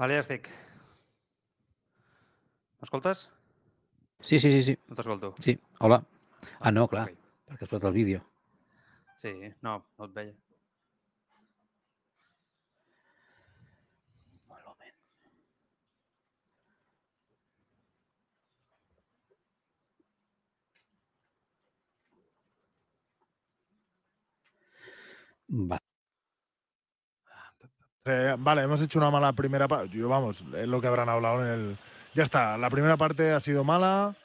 Vale, ja estic. M'escoltes? Sí, sí, sí, sí. No t'escolto. Sí, hola. Ah, no, clar, Ok. perquè has posat el vídeo. Sí, no, no et veia. Va. Eh, vale, hemos hecho una mala primera parte. Vamos, es lo que habrán hablado en el. Ya está, la primera parte ha sido mala,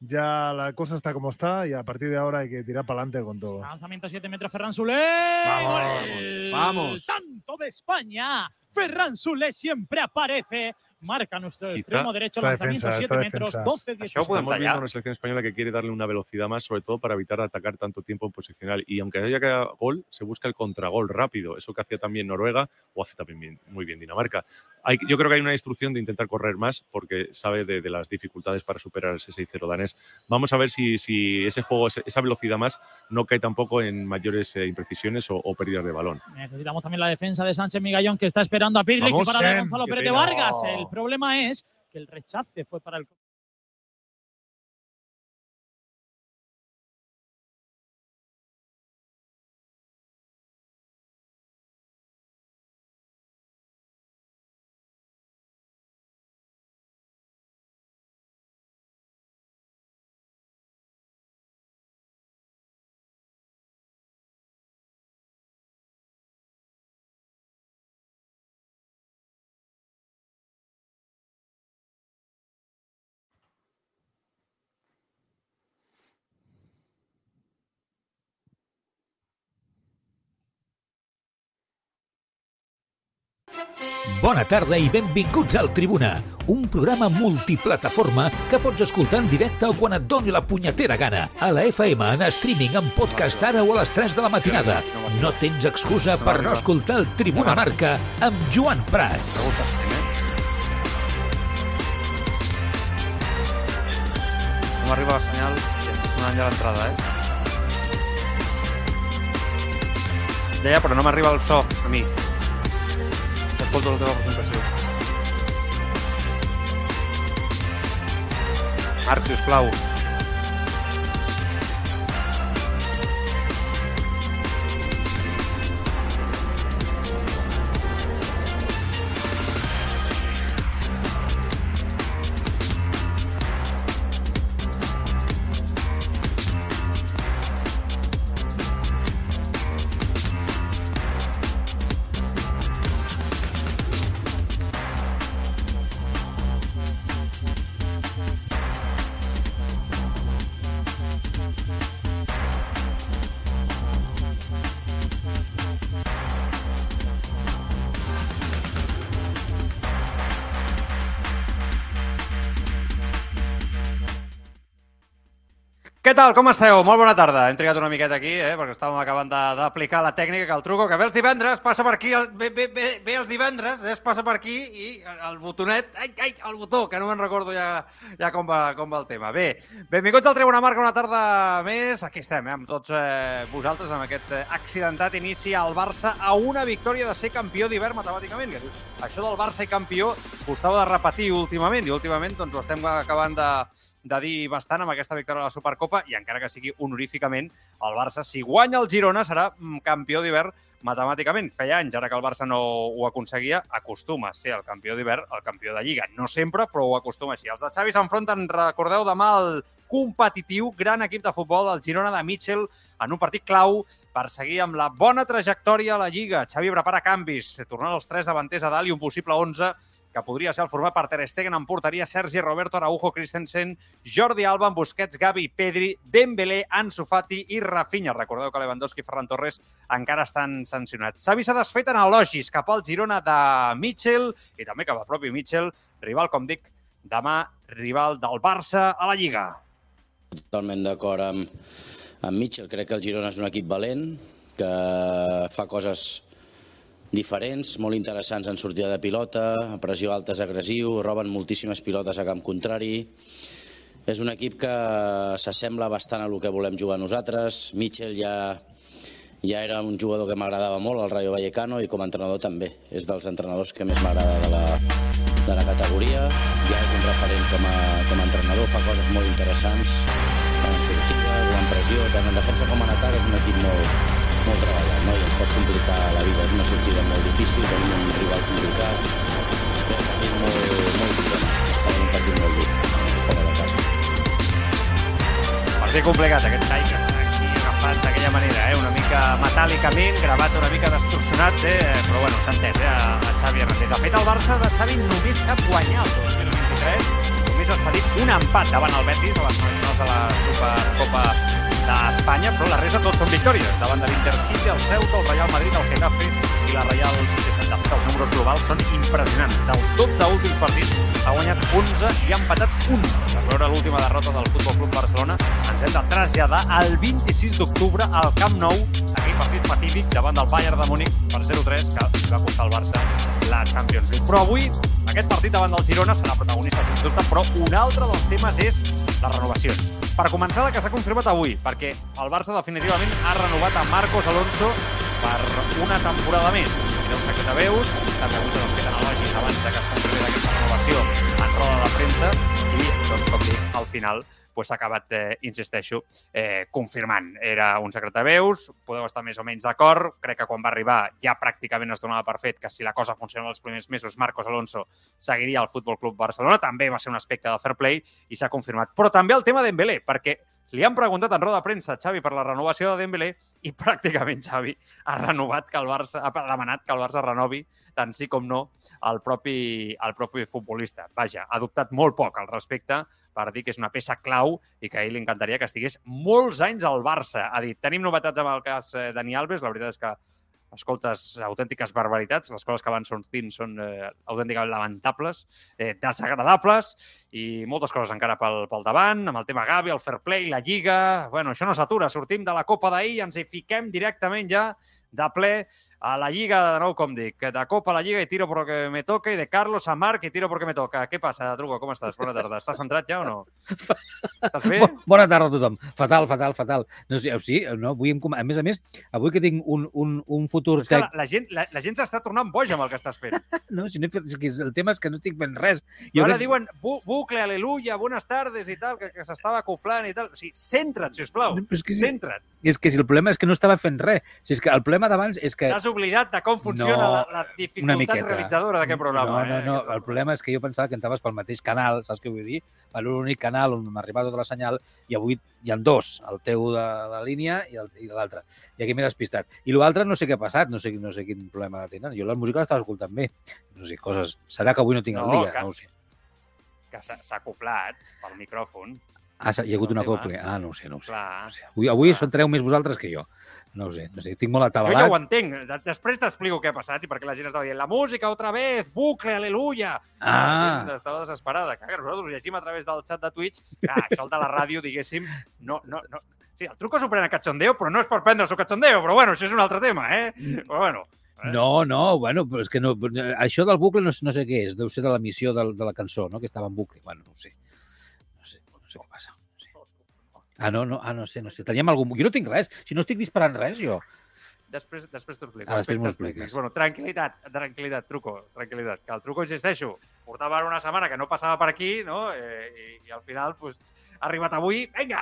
ya la cosa está como está y a partir de ahora hay que tirar para adelante con todo. Lanzamiento 7 metros, Ferran Solé. Vamos, Gol. vamos. Tanto de España. Ferran Solé siempre aparece. Marca nuestro Quizá extremo derecho, lanzamiento defensa, 7 esta metros, defensa. 12 Això ho 18 podem Estamos viendo una selección española que quiere darle una velocidad más, sobre todo para evitar atacar tanto tiempo en posicional. Y aunque haya que gol, se busca el contragol rápido. Eso que hacía también Noruega o hace también bien- muy bien Dinamarca. Hay, yo creo que hay una instrucción de intentar correr más porque sabe de, de las dificultades para superar ese 6-0 danés. Vamos a ver si, si ese juego, ese- esa velocidad más, no cae tampoco en mayores eh, imprecisiones o, o pérdidas de balón. Necesitamos también la defensa de Sánchez Migallón que está esperando a Pirri que Vamos, para de Gonzalo Pérez. Vargas. El problema es que el rechace fue para el Bona tarda i benvinguts al Tribuna, un programa multiplataforma que pots escoltar en directe o quan et doni la punyetera gana. A la FM, en streaming, en podcast ara o a les 3 de la matinada. No tens excusa per no escoltar el Tribuna Marca amb Joan Prats. No m'arriba el senyal sonant ja l'entrada, eh? Deia, però no m'arriba el so a mi. Escolto la teva presentació. Marc, sisplau. Tal, com esteu? Molt bona tarda. Hem trigat una miqueta aquí, eh, perquè estàvem acabant d'aplicar la tècnica que el truco, que ve els divendres, passa per aquí, el, ve, ve, ve, ve els divendres, es passa per aquí i el botonet, ai, ai, el botó, que no me'n recordo ja, ja com, va, com va el tema. Bé, benvinguts al Tribuna Marca una tarda més. Aquí estem, eh, amb tots eh, vosaltres, amb aquest eh, accidentat inici al Barça a una victòria de ser campió d'hivern matemàticament. Això del Barça i campió costava de repetir últimament, i últimament doncs, ho estem acabant de, de dir bastant amb aquesta victòria a la Supercopa i encara que sigui honoríficament el Barça, si guanya el Girona, serà mm, campió d'hivern matemàticament. Feia anys, ara que el Barça no ho aconseguia, acostuma a ser el campió d'hivern, el campió de Lliga. No sempre, però ho acostuma així. Els de Xavi s'enfronten, recordeu, demà al competitiu gran equip de futbol, el Girona de Mitchell, en un partit clau per seguir amb la bona trajectòria a la Lliga. Xavi prepara canvis, tornant els tres davanters a dalt i un possible 11 que podria ser el format per Ter Stegen en porteria Sergi Roberto Araujo Christensen, Jordi Alba, Busquets, Gavi, Pedri, Dembélé, Ansu Fati i Rafinha. Recordeu que Lewandowski i Ferran Torres encara estan sancionats. Xavi s'ha desfet en elogis cap al Girona de Mitchell i també cap al propi Mitchell, rival, com dic, demà rival del Barça a la Lliga. Totalment d'acord amb, amb Mitchell. Crec que el Girona és un equip valent, que fa coses diferents, molt interessants en sortida de pilota, pressió alta és agressiu, roben moltíssimes pilotes a camp contrari. És un equip que s'assembla bastant a el que volem jugar nosaltres. Mitchell ja, ja era un jugador que m'agradava molt, el Rayo Vallecano, i com a entrenador també. És dels entrenadors que més m'agrada de, la, de la categoria. Ja és un referent com a, com a entrenador, fa coses molt interessants, tant en sortida, o en pressió, tant en defensa com en atac, és un equip molt, molt treballat, no? i ens pot complicar la vida. És una sortida molt difícil, tenim un rival complicat, és un partit molt, molt dur, està un partit molt dur, fora de casa. Partit complicat, aquest aquí agafat d'aquella manera, eh? una mica metàl·licament, gravat una mica distorsionat, eh? però bueno, s'ha entès eh? a, Xavi Hernández. De fet, el Barça de Xavi només sap guanyar el 2023, només ha cedit un empat davant el Betis a les semifinals de la Supercopa d'Espanya, però la resta tots són victòries, davant de l'Intercity, el Ceuta, el Real Madrid, el Getafe i la Real Societat. Els números globals són impressionants. Dels 12 últims partits ha guanyat 11 i ha empatat un. Per veure l'última derrota del Futbol Club Barcelona, ens hem de traslladar al 26 d'octubre al Camp Nou, aquell partit fatídic davant del Bayern de Múnich per 0-3, que va costar al Barça la Champions League. Però avui, aquest partit davant del Girona serà protagonista, sens dubte, però un altre dels temes és les renovacions. Per començar, la que s'ha confirmat avui, perquè el Barça definitivament ha renovat a Marcos Alonso per una temporada més. Era un secret de veus, també avui s'han fet analògics abans de que es confirmi aquesta renovació en roda de premsa i, doncs, com dic, al final pues, s'ha acabat, eh, insisteixo, eh, confirmant. Era un secret de veus, podeu estar més o menys d'acord. Crec que quan va arribar ja pràcticament es donava per fet que si la cosa funcionava els primers mesos, Marcos Alonso seguiria al Futbol Club Barcelona. També va ser un aspecte del fair play i s'ha confirmat. Però també el tema Dembélé, perquè li han preguntat en roda de premsa Xavi per la renovació de Dembélé i pràcticament Xavi ha renovat que el Barça, ha demanat que el Barça renovi tant sí com no el propi, el propi futbolista. Vaja, ha adoptat molt poc al respecte per dir que és una peça clau i que a ell li encantaria que estigués molts anys al Barça. Ha dit, tenim novetats amb el cas eh, Dani Alves, la veritat és que escoltes autèntiques barbaritats, les coses que van sortint són eh, autènticament lamentables, eh, desagradables i moltes coses encara pel, pel davant, amb el tema Gavi, el fair play, la Lliga... Bueno, això no s'atura, sortim de la Copa d'ahir i ens hi fiquem directament ja de ple a la Lliga, de nou, com dic, de Copa a la Lliga i tiro porque me toca, i de Carlos a Marc i tiro porque me toca. Què passa, Truco? Com estàs? Bona tarda. Estàs centrat ja o no? Estàs bé? Bo- Bona tarda a tothom. Fatal, fatal, fatal. No sé, sí, no, avui a més a més, avui que tinc un, un, un futur... És que la, la, gent, la, la gent s'està tornant boja amb el que estàs fent. No, si no he fet, és que el tema és que no estic fent res. I ara crec- diuen bu bucle, aleluia, buenas tardes i tal, que, que s'estava acoplant i tal. O sigui, centra't, sisplau. Però és que, Centra't. és que si el problema és que no estava fent res. Si és que el problema d'abans és que... T'has oblidat de com funciona No, la, la una dificultat realitzadora d'aquest programa. No, no, eh? no. El problema és que jo pensava que entraves pel mateix canal, saps què vull dir? Per l'únic canal on m'arriba tota la senyal i avui hi ha dos, el teu de la línia i el- i l'altre. I aquí m'he despistat. I l'altre no sé què ha passat, no sé, no sé quin problema tenen. Jo la música l'estava escoltant bé. No sé, coses... Serà que avui no tinc el No, dia, que- no ho sé. Que s'ha acoplat pel micròfon. Ah, hi ha hagut el un tema. acople. Ah, no ho sé, no ho sé. Clar. No ho sé. Avui, avui Clar. són treu més vosaltres que jo. No ho sé, no sé. Tinc molt Jo ja atabalat. ho entenc. De- Després t'explico què ha passat i perquè la gent estava dient la música otra vez, bucle, aleluia. La Ah, gent estava desesperada. Que nosaltres ho llegim a través del xat de Twitch. Clar, això el de la ràdio, diguéssim, no, no, no. Sí, el truco s'ho pren a cachondeo, però no és per prendre su cachondeo. Però bueno, això és un altre tema, eh? Però bueno, no, no, bueno, però és que no, això del bucle no, no sé què és, deu ser de l'emissió del- de la cançó, no? que estava en bucle. Bueno, no ho sé. Ah, no, no, ah, no sé, no sé. Teníem algun... Jo no tinc res, si no estic disparant res, jo. després, després t'ho explico. Ah, després m'ho expliques. Bueno, tranquil·litat, tranquil·litat, truco, tranquil·litat. Que el truco, insisteixo, portava una setmana que no passava per aquí, no? Eh, i, I al final, pues, ha arribat avui, vinga,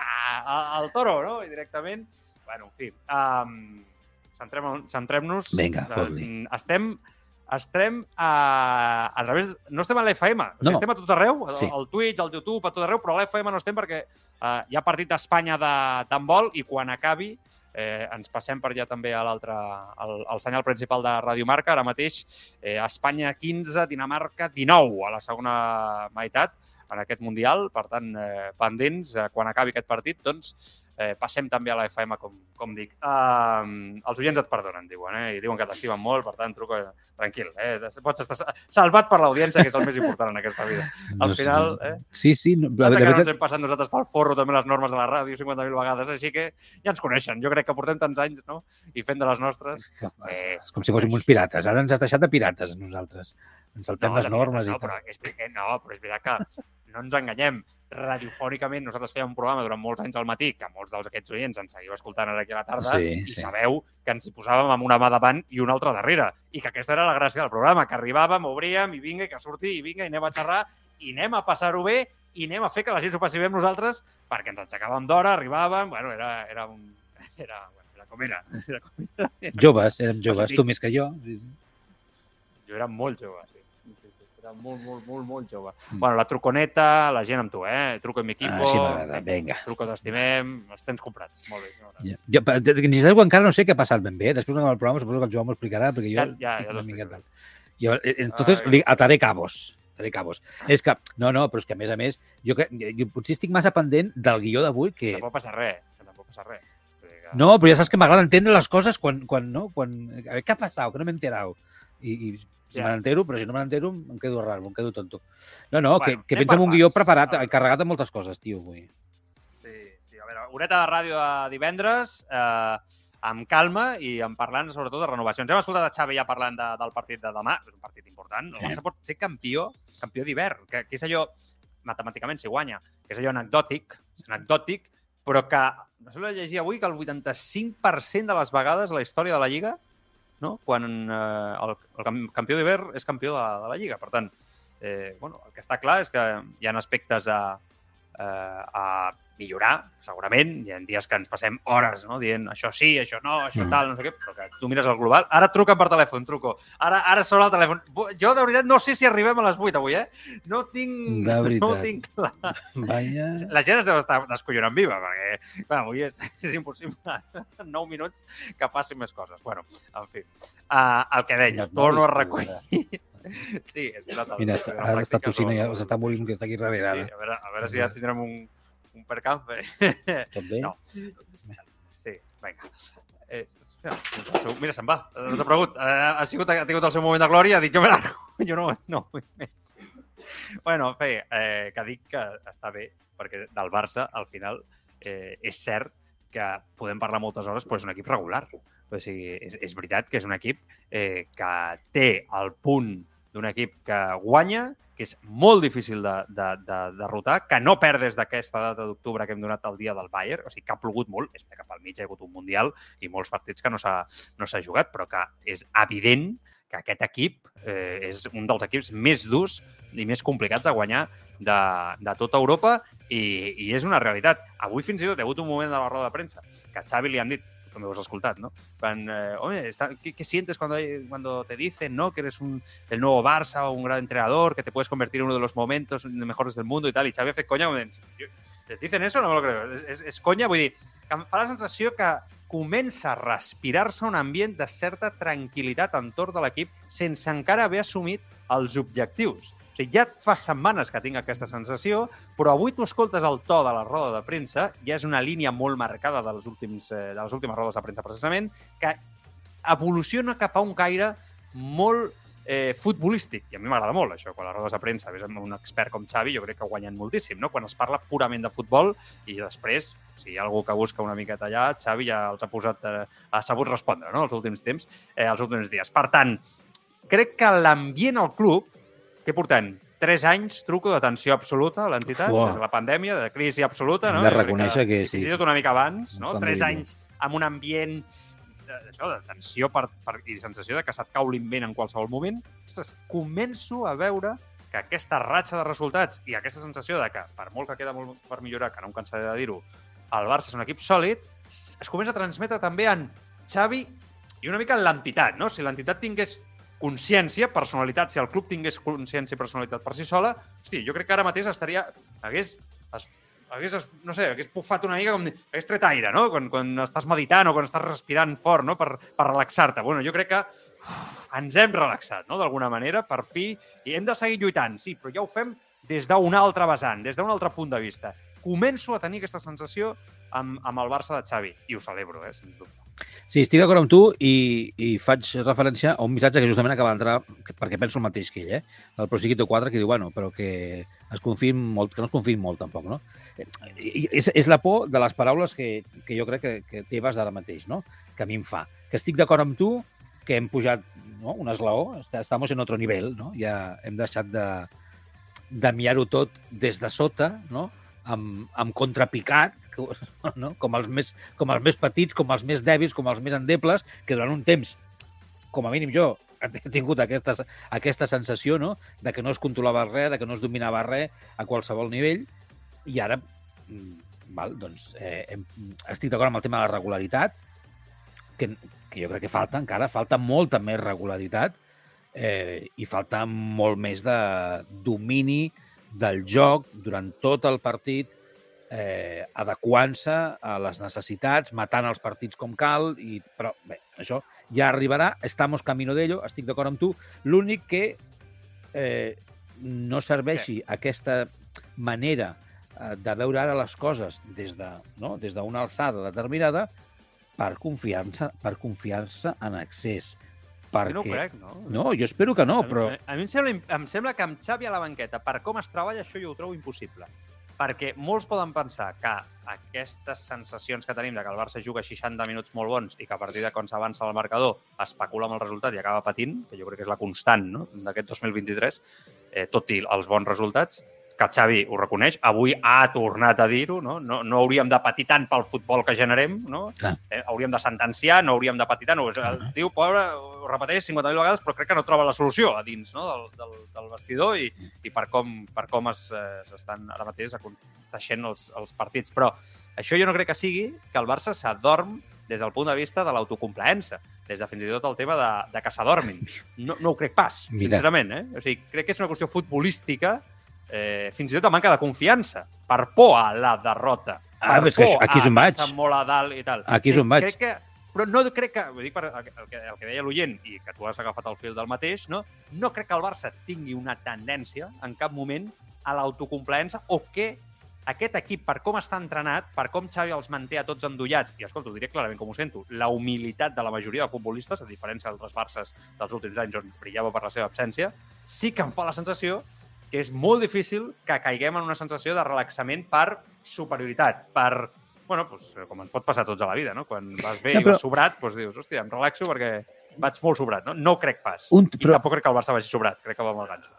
al toro, no? I directament, bueno, en fi, um, centrem- centrem-nos. Vinga, Eh, fot-li. Estem estem a, a través... No estem a l'FM, No. estem a tot arreu, al, Sí. al Twitch, al YouTube, a tot arreu, però a l'FM no estem perquè eh, hi ha partit d'Espanya de- d'handbol i quan acabi eh, ens passem per allà també a l'altre, al, al senyal principal de Radio Marca, ara mateix eh, Espanya 15, Dinamarca 19 a la segona meitat en aquest Mundial, per tant, eh, pendents, eh, quan acabi aquest partit, doncs eh, passem també a la FM, com, com dic. Uh, els oients et perdonen, diuen, eh? i diuen que t'estimen molt, per tant, truca tranquil. Eh? Pots estar salvat per l'audiència, que és el més important en aquesta vida. Al No final, eh? Sí, sí. No, Clar, de que no ens hem passat nosaltres pel forro també les normes de la ràdio 50.000 vegades, així que ja ens coneixen. Jo crec que portem tants anys, no?, i fent de les nostres. Eh, és com si fóssim uns pirates. Ara ens has deixat de pirates, nosaltres. Ens saltem les de veritat, normes no, i però tal. és, ver- eh, no, però és veritat que no ens enganyem. Radiofònicament nosaltres fèiem un programa durant molts anys al matí, que molts dels aquests oients ens seguiu escoltant ara aquí a la tarda, Sí, i sí. sabeu que ens hi posàvem amb una mà davant i una altra darrere. I que aquesta era la gràcia del programa, que arribàvem, obríem, i vinga, que surti, i vinga, i anem a xerrar, i anem a passar-ho bé, i anem a fer que la gent s'ho passi bé amb nosaltres, perquè ens aixecàvem d'hora, arribàvem, bueno, era, era un... Era, bueno, era com era. era com era. Joves, érem joves, tu més que jo. Jo era molt jove, sí. Sí, sí. Era molt, molt, molt, molt jove. Mm. Bueno, la truconeta, la gent amb tu, eh? Truco en mi equipo. Ah, així m'agrada, vinga. Truco t'estimem, els tens comprats. Molt bé. m'agrada. Ja. Jo, sabeu, encara no sé què ha passat ben bé. Després del programa suposo que el Joan m'ho explicarà, perquè jo Ja- ja- ja una mica tal. Jo, eh, entonces, Ai. li ataré cabos. Ataré cabos. És que, no, no, però és que a més a més, jo, crec, jo potser estic massa pendent del guió d'avui, que... Tampoc passa res. Que tampoc passa res. Que- No, però ja saps que m'agrada entendre les coses quan, quan, no? quan... A veure, què ha passat? Que no m'he enterat. I, i si Ja. me n'entero, però si no me n'entero, em quedo raro, em quedo tonto. No, no, Bueno, que, que pensa en un guió preparat, A veure. carregat de moltes coses, tio, avui. Sí, sí, a veure, horeta de ràdio de divendres, eh, amb calma i en parlant sobretot de renovacions. Hem escoltat a Xavi ja parlant de, del partit de demà, és un partit important. El. Barça pot ser campió, campió d'hivern, que, que és allò, matemàticament, si guanya, que és allò anecdòtic, és anecdòtic, però que, no sé llegir avui, que el 85% de les vegades a la història de la Lliga, no? quan eh, el, el cam- campió d'hivern és campió de, de la Lliga. Per tant, eh, bueno, el que està clar és que hi ha aspectes a, eh, a millorar, segurament. Hi ha dies que ens passem hores no? dient això sí, això no, això Mm. tal, no sé què, però que tu mires el global. Ara truquen per telèfon, truco. Ara, ara sona el telèfon. Jo, de veritat, no sé si arribem a les 8 avui, eh? No tinc... De No tinc clar. Vaya... La gent es deu estar descollonant viva, perquè, clar, avui és, és impossible en 9 minuts que passin més coses. Bueno, en fi. Uh, el que deia, torno a recollir. Sí, és veritat. Mira, ara està tossint, no- ja s'està morint que està aquí darrere. Sí, a veure, a veure si ja tindrem un, un percampe. Tot bé? No. Sí, vinga. Eh, mira, se'n va, desaparegut. Eh, ha, sigut, ha tingut el seu moment de glòria, ha dit jo me largo. Jo no, no vull més. Bueno, en fi, eh, que dic que està bé, perquè del Barça, al final, eh, és cert que podem parlar moltes hores, però és un equip regular. O sigui, és, és veritat que és un equip eh, que té el punt d'un equip que guanya, que és molt difícil de, de, de derrotar, que no perd des d'aquesta data d'octubre que hem donat el dia del Bayern, o sigui, que ha plogut molt, és que pel mig hi ha hagut un Mundial i molts partits que no s'ha no jugat, però que és evident que aquest equip eh, és un dels equips més durs i més complicats de guanyar de, de tota Europa i, i és una realitat. Avui fins i tot hi ha hagut un moment de la roda de premsa que a Xavi li han dit, ho has escoltat, ¿no? Van, eh, Oye, está, ¿qué, ¿qué sientes cuando, cuando te dicen ¿no? que eres un, el nuevo Barça o un gran entrenador, que te puedes convertir en uno de los momentos mejores del mundo y tal? I Xavi ha fet conya, com dient, "Jo- ¿te dicen eso? No me lo creo. És, és, és conya, vull dir, que em fa la sensació que comença a respirar-se un ambient de certa tranquil·litat entorn de l'equip sense encara haver assumit els objectius. O sigui, ja fa setmanes que tinc aquesta sensació, però avui tu escoltes el to de la roda de premsa, ja és una línia molt marcada dels últims, eh, de les últimes rodes de premsa, precisament, que evoluciona cap a un caire molt eh, futbolístic. I a mi m'agrada molt això, quan les rodes de premsa ves amb un expert com Xavi, jo crec que guanyen moltíssim, no? Quan es parla purament de futbol i després, si hi ha algú que busca una miqueta allà, Xavi ja els ha posat, eh, ha sabut respondre, no?, els últims temps, eh, els últims dies. Per tant, crec que l'ambient al club, què portem? Tres anys, truco, d'atenció absoluta a l'entitat, des de la pandèmia, de crisi absoluta, no? Hem de reconèixer que sí. Fins i tot una mica abans, no? Tres anys amb un ambient això, de tensió per, per, i sensació de que se't cau l'invent en qualsevol moment. Ostres, començo a veure que aquesta ratxa de resultats i aquesta sensació de que, per molt que queda molt per millorar, que no em cansaré de dir-ho, el Barça és un equip sòlid, es comença a transmetre també en Xavi i una mica en l'entitat, no? Si l'entitat tingués consciència, personalitat, si el club tingués consciència i personalitat per si sola, hosti, jo crec que ara mateix estaria... Hagués, es, hagués, no sé, hagués bufat una mica com... Hagués tret aire, no? Quan, quan estàs meditant o quan estàs respirant fort, no? Per, per relaxar-te. Bueno, jo crec que uf, ens hem relaxat, no? D'alguna manera, per fi. I hem de seguir lluitant, sí, però ja ho fem des d'un altre vessant, des d'un altre punt de vista. Començo a tenir aquesta sensació amb, amb el Barça de Xavi. I ho celebro, eh, sens dubte. Sí, estic d'acord amb tu i, i faig referència a un missatge que justament acaba d'entrar, perquè penso el mateix que ell, eh? El Prosiquito 4, que diu, bueno, però que es confiïn molt, que no es confiïn molt, tampoc, no? Eh, I, és, és la por de les paraules que, que jo crec que, que teves d'ara mateix, no? Que a mi em fa. Que estic d'acord amb tu, que hem pujat no? un esglaó, est- estamos en otro nivel, no? Ja hem deixat de, de mirar-ho tot des de sota, no? amb, amb contrapicat, no? com, els més, com els més petits, com els més dèbils, com els més endebles, que durant un temps, com a mínim jo, he tingut aquesta, aquesta sensació no? de que no es controlava res, de que no es dominava res a qualsevol nivell, i ara, mm, val, doncs, eh, hem, estic d'acord amb el tema de la regularitat, que, que jo crec que falta encara, falta molta més regularitat eh, i falta molt més de domini del joc durant tot el partit, eh, adequant-se a les necessitats, matant els partits com cal, i, però bé, això ja arribarà, estamos camino d'ello, estic d'acord amb tu. L'únic que eh, no serveixi aquesta manera eh, de veure ara les coses des de no? des d'una alçada determinada per confiar-se per confiar-se en excés. Perquè... Jo no ho crec, no? No, jo espero que no, A mi- però... A mi em sembla, em sembla que amb Xavi a la banqueta, per com es treballa, això jo ho trobo impossible. Perquè molts poden pensar que aquestes sensacions que tenim de que el Barça juga 60 minuts molt bons i que a partir de quan s'avança el marcador especula amb el resultat i acaba patint, que jo crec que és la constant no? d'aquest 2023, eh, tot i els bons resultats, que Xavi ho reconeix, avui ha tornat a dir-ho, no? no? No hauríem de patir tant pel futbol que generem, no? Clar. Eh, hauríem de sentenciar, no hauríem de patir tant. El tio, pobre, ho repeteix 50.000 vegades, però crec que no troba la solució a dins no? del, del, del vestidor i, i per com, per com es, eh, s'estan ara mateix aconteixent els, els partits. Però això jo no crec que sigui que el Barça s'adorm des del punt de vista de l'autocomplaença, des de fins i tot el tema de, de que s'adormin. No, no ho crec pas, Mira. sincerament. Eh? O sigui, crec que és una qüestió futbolística, eh, fins i tot de manca de confiança, per por a la derrota. Ah, per però és que aquí és a on vaig. molt a dalt i tal. Aquí és on vaig. Crec que, però no crec que, ho dic per el que, el que deia l'oient i que tu has agafat el fil del mateix, no? no crec que el Barça tingui una tendència en cap moment a l'autocomplaença o que aquest equip, per com està entrenat, per com Xavi els manté a tots endollats, i escolta, ho diré clarament com ho sento, la humilitat de la majoria de futbolistes, a diferència d'altres Barces dels últims anys on brillava per la seva absència, sí que em fa la sensació que és molt difícil que caiguem en una sensació de relaxament per superioritat, per bueno, doncs, com ens pot passar tots a la vida, no? Quan vas bé No, i però- vas sobrat, doncs dius, hòstia, em relaxo perquè vaig molt sobrat, no? No crec pas. Un- I però- tampoc crec que el Barça vagi sobrat, crec que va amb el ganxo.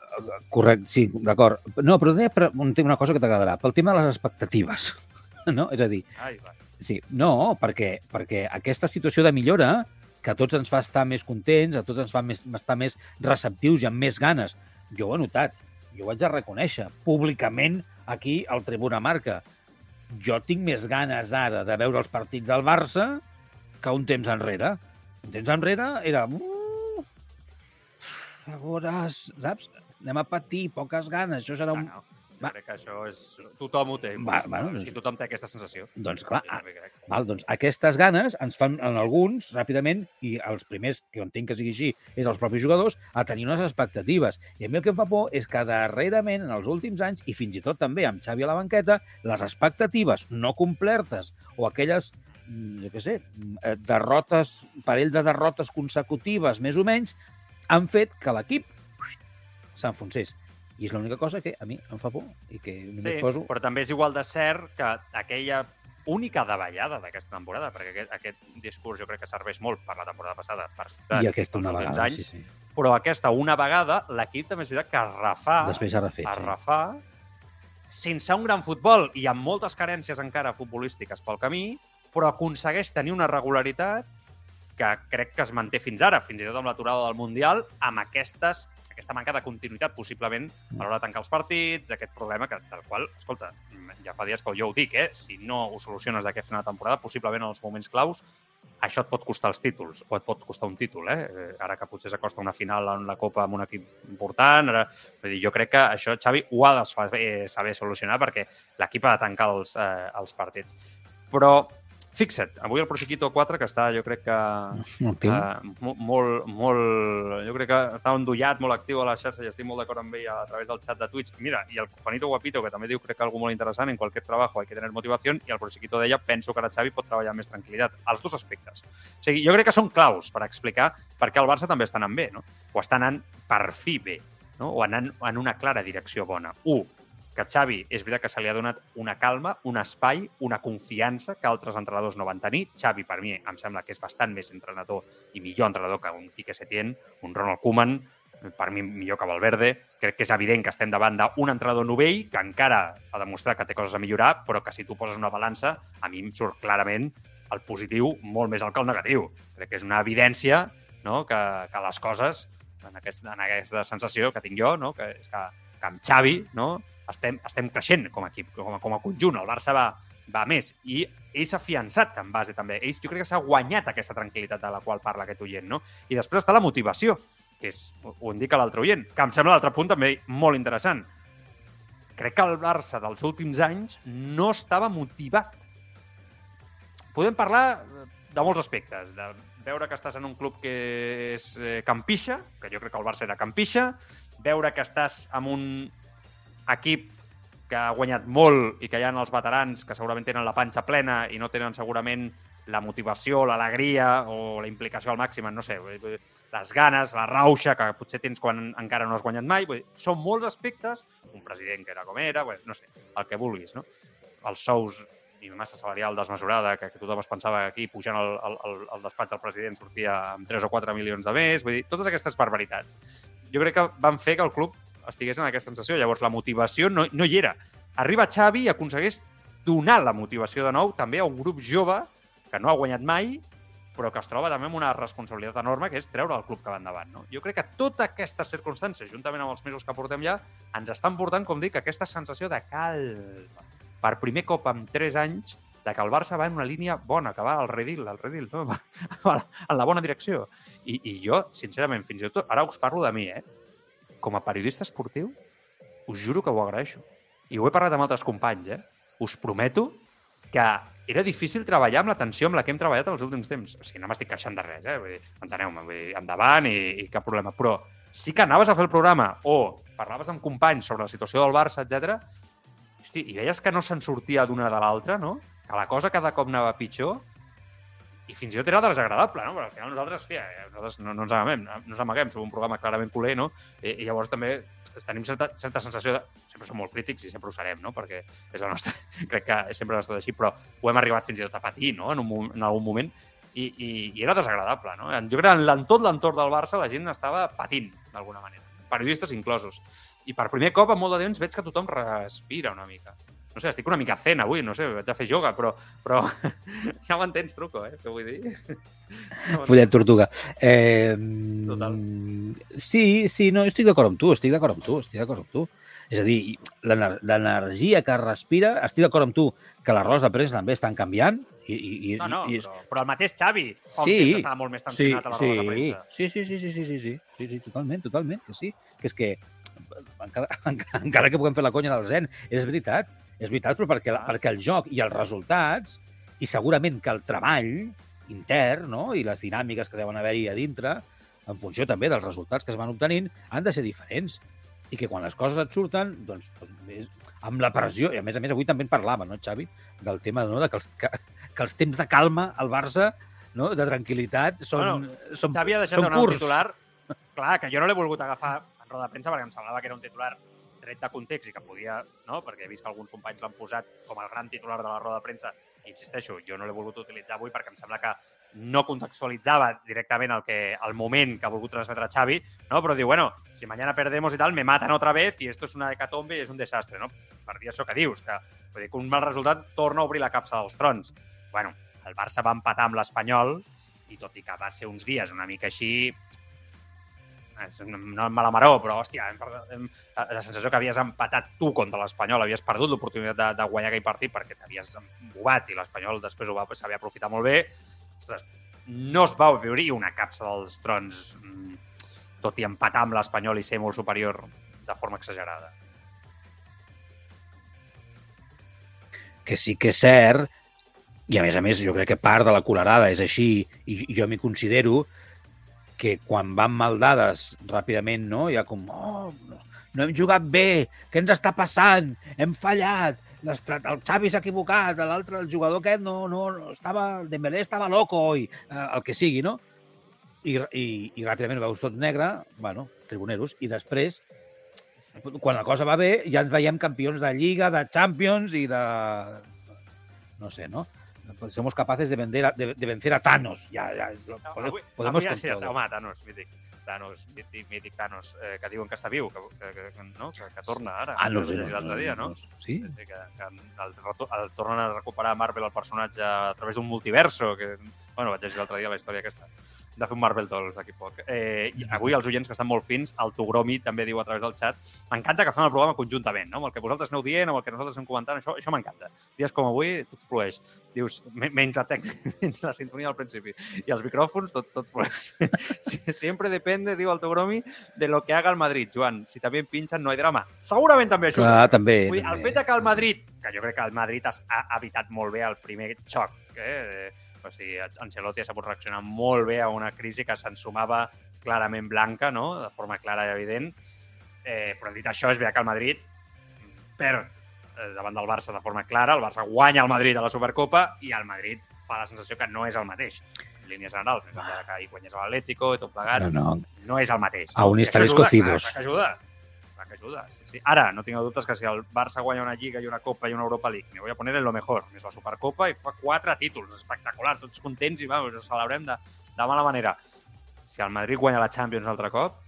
Correcte, sí, d'acord. No, però deia per un, tema- una cosa que t'agradarà. Pel tema de les expectatives. No? És a dir, Ai, va. sí, no, perquè, perquè aquesta situació de millora que a tots ens fa estar més contents, a tots ens fa més, estar més receptius i amb més ganes. Jo ho he notat, jo ho haig de reconèixer públicament aquí al Tribuna Marca. Jo tinc més ganes ara de veure els partits del Barça que un temps enrere. Un temps enrere era... "Uh, A veure, saps? Anem a patir, poques ganes, això serà un... Va. Crec que això és... Tothom ho té. Va, Va, bueno, doncs- si tothom té aquesta sensació. Doncs clar, crec. Val, doncs aquestes ganes ens fan en alguns, ràpidament, i els primers, que jo entenc que sigui així, és els propis jugadors, a tenir unes expectatives. I a mi el que em fa por és que darrerament, en els últims anys, i fins i tot també amb Xavi a la banqueta, les expectatives no complertes o aquelles mm, jo què sé, mm, eh, derrotes, parell de derrotes consecutives, més o menys, han fet que l'equip s'enfonsés. I és l'única cosa que a mi em fa por i que només Sí, poso... però també és igual de cert que aquella única davallada d'aquesta temporada, perquè aquest, aquest discurs jo crec que serveix molt per la temporada passada, per I aquesta una vegada, anys, sí, sí. però aquesta una vegada, l'equip també és veritat que es refà, Després refet, es sí. refà, sense un gran futbol i amb moltes carències encara futbolístiques pel camí, però aconsegueix tenir una regularitat que crec que es manté fins ara, fins i tot amb l'aturada del Mundial, amb aquestes aquesta manca de continuïtat, possiblement, a l'hora de tancar els partits, aquest problema que, del qual, escolta, ja fa dies que jo ho dic, eh? si no ho soluciones d'aquesta final de temporada, possiblement en els moments claus, això et pot costar els títols, o et pot costar un títol, eh? Eh, Ara que potser s'acosta una final en la Copa amb un equip important, ara... Vull dir, jo crec que això Xavi ho ha de saber, saber solucionar perquè l'equip ha de tancar els, eh, els partits. Però fixa't, avui el Prosequito 4, que està, jo crec que tio. Uh, molt, molt... Jo crec que està endollat, molt actiu a la xarxa i estic molt d'acord amb ell a través del xat de Twitch. Mira, i el Juanito Guapito, que també diu crec que algo molt interessant, en qualsevol trabajo hay que tener motivación, i el Prosequito deia, penso que ara Xavi pot treballar amb més tranquil·litat. Els dos aspectes. O sigui, jo crec que són claus per explicar per què el Barça també està anant bé, no? O està anant per fi bé, no? o anant en una clara direcció bona. Un, que Xavi és veritat que se li ha donat una calma, un espai, una confiança que altres entrenadors no van tenir. Xavi, per mi, em sembla que és bastant més entrenador i millor entrenador que un Quique Setién, un Ronald Koeman, per mi millor que Valverde. Crec que és evident que estem davant d'un entrenador novell que encara ha demostrat que té coses a millorar, però que si tu poses una balança, a mi em surt clarament el positiu molt més alt que el negatiu. Crec que és una evidència no? que, que les coses, en, aquest, en aquesta sensació que tinc jo, no? que és que amb Xavi no? estem, estem creixent com a equip, com a, com a conjunt. El Barça va, va més. I ell s'ha fiançat en base també. Ell, jo crec que s'ha guanyat aquesta tranquil·litat de la qual parla aquest oient, no? I després està la motivació, que és, ho indica l'altre oient, que em sembla l'altre punt també molt interessant. Crec que el Barça dels últims anys no estava motivat. Podem parlar de molts aspectes, de veure que estàs en un club que és eh, campixa, que jo crec que el Barça era campixa, veure que estàs amb un equip que ha guanyat molt i que hi ha els veterans que segurament tenen la panxa plena i no tenen segurament la motivació, l'alegria o la implicació al màxim, no sé, les ganes, la rauxa que potser tens quan encara no has guanyat mai. Vull dir, són molts aspectes, un president que era com era, no sé, el que vulguis, no? Els sous i massa salarial desmesurada, que, que tothom es pensava que aquí pujant el, el, el, despatx del president sortia amb 3 o 4 milions de més, vull dir, totes aquestes barbaritats. Jo crec que van fer que el club estigués en aquesta sensació. Llavors, la motivació no, no hi era. Arriba Xavi i aconsegueix donar la motivació de nou també a un grup jove que no ha guanyat mai, però que es troba també amb una responsabilitat enorme, que és treure el club que va endavant. No? Jo crec que totes aquestes circumstàncies, juntament amb els mesos que portem ja, ens estan portant, com dic, aquesta sensació de calma. Per primer cop en tres anys, de que el Barça va en una línia bona, que va al redil, al redil, no? va, va en la bona direcció. I, I jo, sincerament, fins i tot, ara us parlo de mi, eh? com a periodista esportiu, us juro que ho agraeixo. I ho he parlat amb altres companys, eh? Us prometo que era difícil treballar amb la tensió amb la que hem treballat els últims temps. O sigui, no m'estic queixant de res, eh? Enteneu-me, vull dir, endavant i, i cap problema. Però sí que anaves a fer el programa o parlaves amb companys sobre la situació del Barça, etc. Hosti, i veies que no se'n sortia d'una de l'altra, no? Que la cosa cada cop anava pitjor i fins i tot era desagradable, no? Però al final nosaltres, hòstia, nosaltres no, no ens amaguem, no ens amaguem, som un programa clarament culer, no? I, i llavors també tenim certa, certa sensació de... Sempre som molt crítics i sempre ho serem, no? Perquè és la nostra... Crec que sempre ha estat així, però ho hem arribat fins i tot a patir, no? En, un, en algun moment. I, i, i era desagradable, no? Jo crec que en tot l'entorn del Barça la gent estava patint, d'alguna manera. Periodistes inclosos. I per primer cop, en molt de temps, veig que tothom respira una mica no sé, estic una mica zen avui, no sé, vaig a fer yoga, però, però ja m'entens, truco, eh, què vull dir? Follet tortuga. Eh, Total. Sí, sí, no, estic d'acord amb tu, estic d'acord amb tu, estic d'acord amb tu. És a dir, l'ener- l'energia que respira, estic d'acord amb tu que les rodes de premsa també estan canviant. I, i, No, no, i és- però, però el mateix Xavi fa Sí. estava molt més sí, tensionat a la sí, de premsa. sí, sí, sí, sí, sí, sí, sí, sí, sí, totalment, totalment, que sí. Que és que encara, encara que puguem fer la conya del zen, és veritat, és veritat, però perquè, perquè el joc i els resultats, i segurament que el treball intern no? i les dinàmiques que deuen haver-hi a dintre, en funció també dels resultats que es van obtenint, han de ser diferents. I que quan les coses et surten, doncs, doncs és, amb la pressió, i a més a més avui també en parlava, no, Xavi, del tema no, de que, els, que, que els temps de calma al Barça, no, de tranquil·litat, són, Bueno, són, Xavi ha deixat són curts. titular, clar, que jo no l'he volgut agafar roda de premsa perquè em semblava que era un titular tret de context i que podia, no? perquè he vist que alguns companys l'han posat com el gran titular de la roda de premsa i insisteixo, jo no l'he volgut utilitzar avui perquè em sembla que no contextualitzava directament el, que, el moment que ha volgut transmetre Xavi, no? però diu, bueno, si mañana perdemos y tal, me matan otra vez y esto es una hecatombe i és un desastre, no? Per dir això que dius, que, dir, que un mal resultat torna a obrir la capsa dels trons. Bueno, el Barça va empatar amb l'Espanyol i tot i que va ser uns dies una mica així és una, mala maró, però, hòstia, hem, hem, la sensació que havies empatat tu contra l'Espanyol, havies perdut l'oportunitat de, de guanyar aquell partit perquè t'havies embobat i l'Espanyol després ho va saber aprofitar molt bé. Ostres, no es va obrir una capsa dels trons, mm, tot i empatar amb l'Espanyol i ser molt superior de forma exagerada. que sí que és cert, i a més a més jo crec que part de la colerada és així, i jo m'hi considero, que quan van mal dades ràpidament, no? Hi ha com, oh, no, no hem jugat bé, què ens està passant? Hem fallat, el Xavi s'ha equivocat, l'altre, el jugador aquest no, no, no estava, Dembélé estava loco, i eh, el que sigui, no? I, i, i ràpidament veus tot negre, bueno, tribuneros, i després, quan la cosa va bé, ja ens veiem campions de Lliga, de Champions i de... No sé, ¿no? Pues somos capaces de, vender a- de, de vencer a Thanos. Ya, ya, es lo, No, avui, podemos avui ha home, Thanos, mític. Thanos, mític, mític Thanos, eh, que diuen que està viu, que, que, que, no? que, que torna ara. Ah, no sé. l'altre dia, no? Sí? Que, que el, el, tornen a recuperar Marvel el personatge a través d'un multiverso, que, bueno, vaig llegir l'altre dia la història aquesta. De fer un Marvel Dolls d'aquí poc. Eh, i avui els oients que estan molt fins, el Togromi també diu a través del xat, m'encanta que fem el programa conjuntament, no? amb el que vosaltres aneu dient, amb el que nosaltres anem comentant, això, això m'encanta. Dies com avui, tot flueix. Dius, me- menys la, tec... menys la sintonia al principi. I els micròfons, tot, tot flueix. Sí, Siempre depende, diu el Togromi, de lo que haga el Madrid. Joan, si també pinchan, no hay drama. Segurament també això. Clar, també. Vull el també. fet que el Madrid, que jo crec que el Madrid ha evitat molt bé el primer xoc, eh? O sigui, Ancelotti ha sabut reaccionar molt bé a una crisi que s'ensumava clarament blanca, no? de forma clara i evident, eh, però dit això, és veritat que el Madrid perd eh, davant del Barça de forma clara, el Barça guanya el Madrid a la Supercopa i el Madrid fa la sensació que no és el mateix en línies generals, més enllà de que ahir guanyés l'Atlético i tot plegat, No, no. no és el mateix. Aún això estaréis ajuda, cocidos. Clar que ajuda. Clar que ajuda, sí, sí. Ara, no tinc dubtes que si el Barça guanya una Lliga i una Copa i una Europa League, me voy a poner en lo mejor. És la Supercopa i fa quatre títols, espectacular, tots contents i vamos, ho celebrem de, de mala manera. Si el Madrid guanya la Champions un altre cop,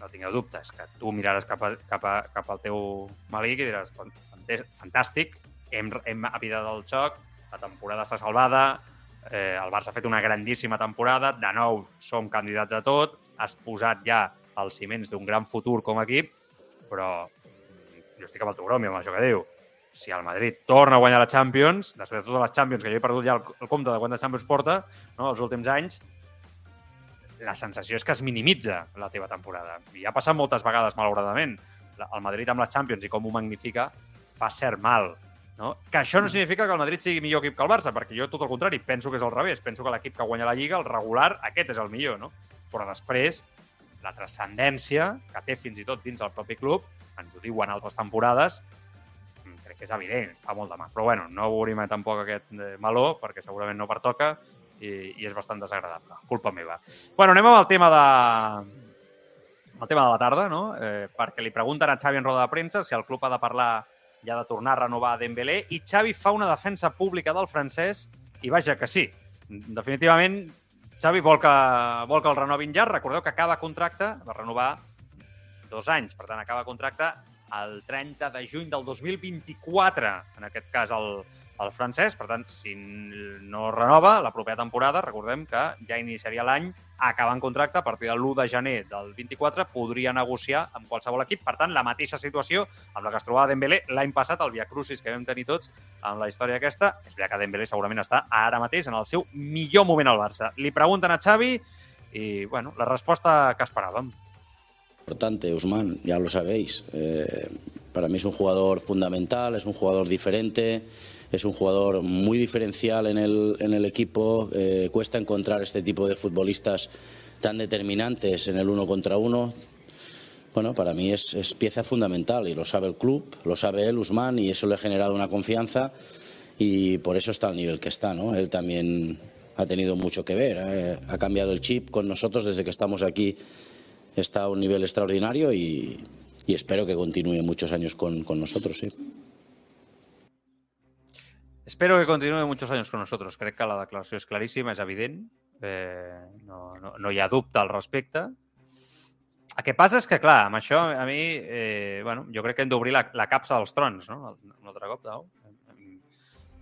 no tingueu dubtes, que tu miraràs cap, a, cap, a, cap al teu malic i diràs, "Fan- fantàs- fantàstic, hem, hem evitat el xoc, la temporada està salvada, eh, el Barça ha fet una grandíssima temporada, de nou som candidats a tot, has posat ja els ciments d'un gran futur com a equip, però mm, jo estic amb el teu bromi, amb això que diu. Si el Madrid torna a guanyar la Champions, després de totes les Champions, que jo he perdut ja el, el compte de quantes Champions porta, no, els últims anys, la sensació és que es minimitza la teva temporada. I ha passat moltes vegades, malauradament. La- El Madrid amb les Champions i com ho magnifica fa cert mal. No? Que això no significa que el Madrid sigui millor equip que el Barça, perquè jo tot el contrari, penso que és al revés. Penso que l'equip que guanya la Lliga, el regular, aquest és el millor. No? Però després, la transcendència que té fins i tot dins del propi club, ens ho diuen altres temporades, mm, crec que és evident, fa molt de mal. Però bueno, no obrim tampoc aquest eh, meló, perquè segurament no pertoca i, i és bastant desagradable. Culpa meva. Bueno, anem amb el tema de, el tema de la tarda, no? Eh, perquè li pregunten a Xavi en roda de premsa si el club ha de parlar ha de tornar a renovar Dembélé i Xavi fa una defensa pública del francès i vaja que sí. Definitivament, Xavi vol que, vol que el renovin ja. Recordeu que acaba contracte, va renovar dos anys, per tant, acaba contracte el 30 de juny del 2024, en aquest cas el, el francès. Per tant, si no renova la propera temporada, recordem que ja iniciaria l'any acabant contracte a partir de l'1 de gener del 24 podria negociar amb qualsevol equip. Per tant, la mateixa situació amb la que es trobava Dembélé l'any passat, el Via Crucis que vam tenir tots amb la història aquesta. És veritat que Dembélé segurament està ara mateix en el seu millor moment al Barça. Li pregunten a Xavi i, bueno, la resposta que esperàvem. Importante, Usman, ya lo sabéis. Eh, para mí es un jugador fundamental, es un jugador diferente, es un jugador muy diferencial en el, en el equipo. Eh, cuesta encontrar este tipo de futbolistas tan determinantes en el uno contra uno. Bueno, para mí es, pieza fundamental y lo sabe el club, lo sabe él, Usman, y eso le ha generado una confianza y por eso está al nivel que está. ¿no? Él también ha tenido mucho que ver, eh, ha cambiado el chip con nosotros desde que estamos aquí está a un nivel extraordinario y, y espero que continúe muchos años con, con nosotros. Sí. Espero que continúe muchos años con nosotros. Crec que la declaració és claríssima, és evident. Eh, no, no, no hi ha dubte al respecte. El que passa és que, clar, amb això a mi, eh, bueno, jo crec que hem d'obrir la, la capsa dels trons, no? Un altre cop, no?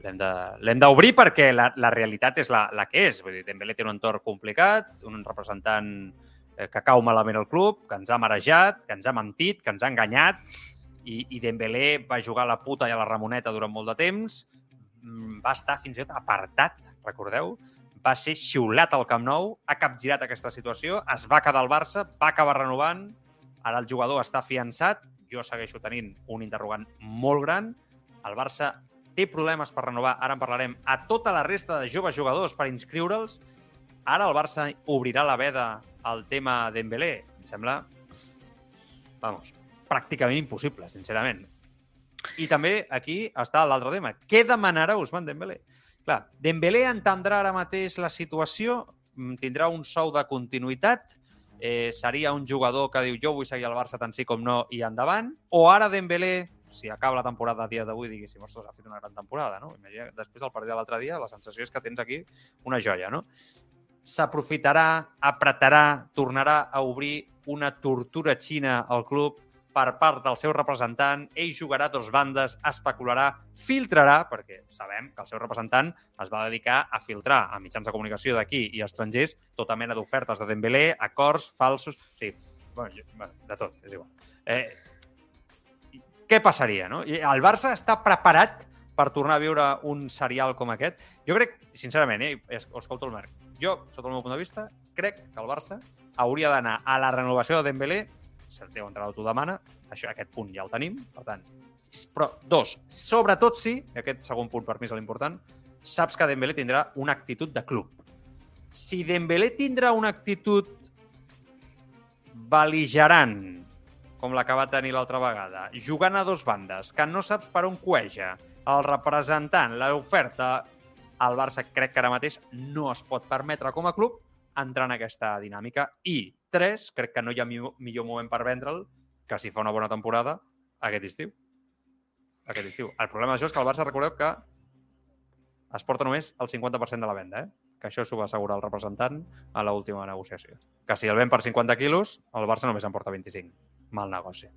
L'hem d'obrir perquè la, la realitat és la, la que és. Vull dir, Dembélé té un entorn complicat, un representant eh, que cau malament al club, que ens ha marejat, que ens ha mentit, que ens ha enganyat, i, i Dembélé va jugar a la puta i a la Ramoneta durant molt de temps, va estar fins i tot apartat, recordeu? Va ser xiulat al Camp Nou, ha capgirat aquesta situació, es va quedar al Barça, va acabar renovant, ara el jugador està fiançat, jo segueixo tenint un interrogant molt gran, el Barça té problemes per renovar, ara en parlarem, a tota la resta de joves jugadors per inscriure'ls, ara el Barça obrirà la veda al tema Dembélé. Em sembla, vamos, pràcticament impossible, sincerament. I també aquí està l'altre tema. Què demanarà Ousmane Dembélé? Clar, Dembélé entendrà ara mateix la situació, mm, tindrà un sou de continuïtat, eh, seria un jugador que diu jo vull seguir al Barça tant sí com no i endavant, o ara Dembélé, si acaba la temporada a dia d'avui, diguéssim, ostres, ha fet una gran temporada, no? Imagina, després del partit de l'altre dia, la sensació és que tens aquí una joia, no? s'aprofitarà, apretarà, tornarà a obrir una tortura xina al club per part del seu representant, ell jugarà dos bandes, especularà, filtrarà, perquè sabem que el seu representant es va dedicar a filtrar a mitjans de comunicació d'aquí i estrangers tota mena d'ofertes de Dembélé, acords falsos... Sí, bueno, de tot, és igual. Eh, què passaria, no? El Barça està preparat per tornar a viure un serial com aquest? Jo crec, sincerament, eh, es- escolto el Marc, jo, sota el meu punt de vista, crec que el Barça hauria d'anar a la renovació de Dembélé, si el teu entrenador t'ho demana, això, aquest punt ja el tenim, per tant, però dos, sobretot si, i aquest segon punt per mi és l'important, saps que Dembélé tindrà una actitud de club. Si Dembélé tindrà una actitud beligerant, com la que va tenir l'altra vegada, jugant a dos bandes, que no saps per on cueja, el representant, l'oferta, el Barça crec que ara mateix no es pot permetre com a club entrar en aquesta dinàmica. I, tres, crec que no hi ha mi- millor moment per vendre'l que si fa una bona temporada aquest estiu. Aquest estiu. El problema d'això és que el Barça, recordeu que es porta només el 50% de la venda, eh? que això s'ho va assegurar el representant a l'última negociació. Que si el ven per 50 quilos, el Barça només en porta 25. Mal negoci.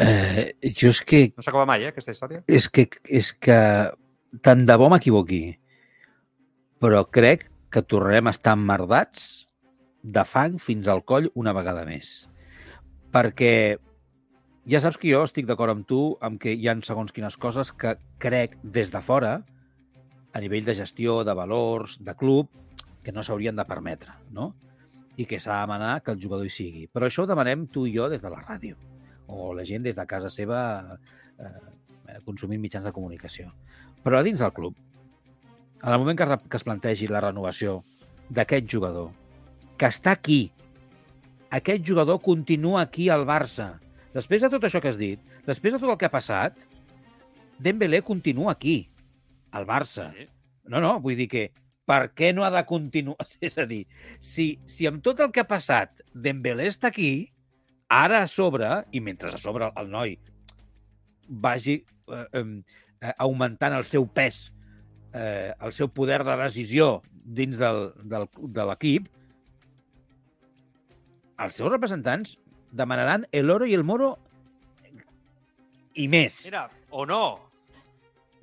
Eh, jo és que, No s'acaba mai, eh, aquesta història? és que, és que tant de bo m'equivoqui, però crec que tornarem a estar emmerdats de fang fins al coll una vegada més. Perquè ja saps que jo estic d'acord amb tu amb que hi ha segons quines coses que crec des de fora, a nivell de gestió, de valors, de club, que no s'haurien de permetre, no? I que s'ha de demanar que el jugador hi sigui. Però això ho demanem tu i jo des de la ràdio, o la gent des de casa seva eh, consumint mitjans de comunicació. Però a dins del club, en el moment que, que es plantegi la renovació d'aquest jugador, que està aquí, aquest jugador continua aquí al Barça. Després de tot això que has dit, després de tot el que ha passat, Dembélé continua aquí, al Barça. Sí. No, no, vull dir que per què no ha de continuar? És a dir, si, si amb tot el que ha passat Dembélé està aquí, ara a sobre, i mentre a sobre el noi vagi eh, eh, augmentant el seu pes, eh, el seu poder de decisió dins del, del, de l'equip, els seus representants demanaran el oro i el moro i més. Mira, o no.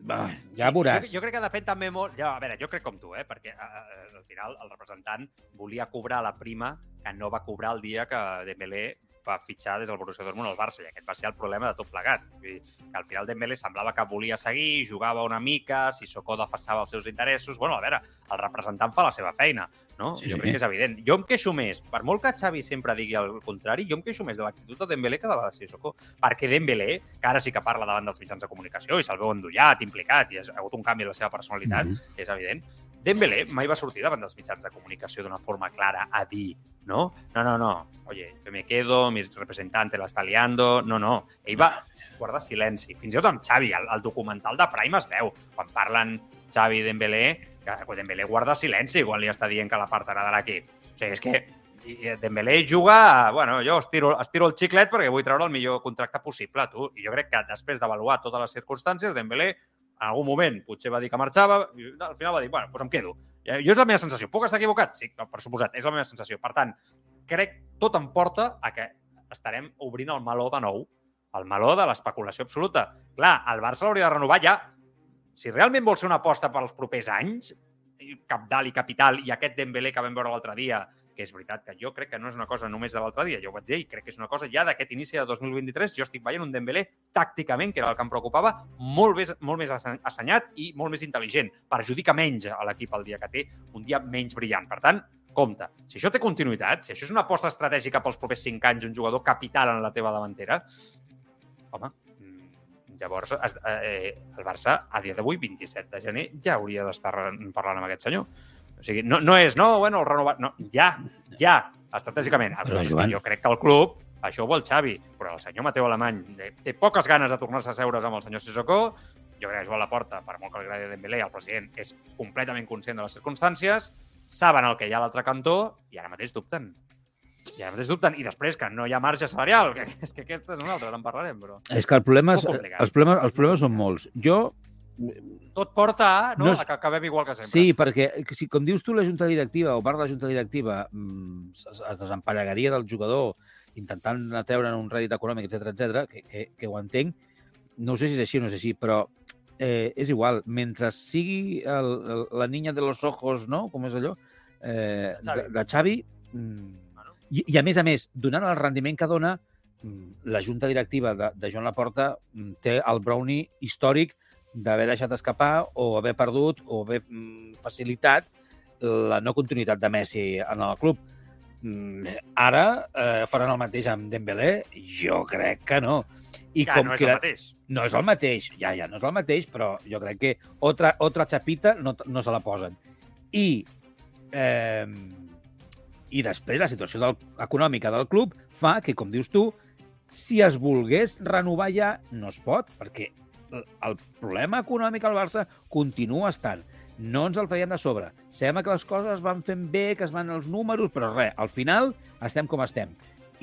Va, ja veuràs. Jo, jo crec que depèn també molt... Ja, a veure, jo crec com tu, eh? perquè eh, al final el representant volia cobrar la prima que no va cobrar el dia que Dembélé va fitxar des del Borussia Dortmund al Barça i aquest va ser el problema de tot plegat. Vull dir, que al final Dembélé semblava que volia seguir, jugava una mica, si Socó defensava els seus interessos... Bueno, a veure, el representant fa la seva feina, no? Sí, jo sí. crec que és evident. Jo em queixo més, per molt que Xavi sempre digui el contrari, jo em queixo més de l'actitud de Dembélé que de la de Sissoko. Perquè Dembélé, que ara sí que parla davant dels mitjans de comunicació i se'l veu endollat, implicat, i ha hagut un canvi en la seva personalitat, mm -hmm. és evident. Dembélé mai va sortir davant dels mitjans de comunicació d'una forma clara a dir no, no, no, no, oye, que me quedo, mi representante la está liando, no, no. Ell va guardar silenci. Fins i tot amb Xavi, el, el documental de Prime es veu, quan parlen Xavi i Dembélé, que Dembélé guarda silenci quan li està dient que l'apartarà de l'equip. O sigui, és que i Dembélé juga, a, bueno, jo estiro, estiro el xiclet perquè vull treure el millor contracte possible, tu. I jo crec que després d'avaluar totes les circumstàncies, Dembélé en algun moment potser va dir que marxava, i al final va dir, bueno, doncs em quedo. I jo és la meva sensació. Puc estar equivocat? Sí, per suposat, és la meva sensació. Per tant, crec tot em porta a que estarem obrint el meló de nou, el meló de l'especulació absoluta. Clar, el Barça l'hauria de renovar ja. Si realment vol ser una aposta per als propers anys, i capdalt i capital, i aquest Dembélé que vam veure l'altre dia, que és veritat que jo crec que no és una cosa només de l'altre dia, jo ho vaig dir, i crec que és una cosa ja d'aquest inici de 2023, jo estic veient un Dembélé tàcticament, que era el que em preocupava, molt més, molt més assenyat i molt més intel·ligent. Perjudica menys a l'equip el dia que té un dia menys brillant. Per tant, compte, si això té continuïtat, si això és una aposta estratègica pels propers 5 anys, un jugador capital en la teva davantera, home, mm, llavors es- eh, el Barça, a dia d'avui, 27 de gener, ja hauria d'estar parlant amb aquest senyor. O sigui, no, no és, no, bueno, el renovat... No, ja, ja, estratègicament. Però, Però, Joan- jo crec que el club, això ho vol Xavi, però el senyor Mateu Alemany té, té poques ganes de tornar-se a seure's amb el senyor Sissoko, jo crec que Joan Laporta, per molt que li agradi Dembélé, el president és completament conscient de les circumstàncies, saben el que hi ha a l'altre cantó i ara mateix dubten. I ara mateix dubten. I després que no hi ha marge salarial, que és que aquesta és una altra, en parlarem, però... És que el problema, és, els, problemes, els problemes són molts. Jo Tot porta a, no, No és- a que acabem igual que sempre. Sí, perquè, si, com dius tu, la junta directiva o part de la junta directiva mm, es, es desempallegaria del jugador intentant treure'n un rèdit econòmic, etc etc, que, que, que ho entenc, no sé si és així o no és així, però eh, és igual. Mentre sigui el, el, la niña de los ojos, no? Com és allò? Eh, de, de Xavi, mm, Bueno. i, i a més a més, donant el rendiment que dona, mm, la junta directiva de, de Joan Laporta mm, té el brownie històric d'haver deixat escapar o haver perdut o haver mm, facilitat la no continuïtat de Messi en el club. Mm, Ara eh, faran el mateix amb Dembélé? Jo crec que no. I ja, no és que el mateix. no és el mateix, ja, ja, no és el mateix, però jo crec que otra, otra xapita no, no se la posen. I, eh, I després la situació del, econòmica del club fa que, com dius tu, si es volgués renovar ja, no es pot, perquè el, problema econòmic al Barça continua estant. No ens el traiem de sobre. Sembla que les coses van fent bé, que es van els números, però res, al final estem com estem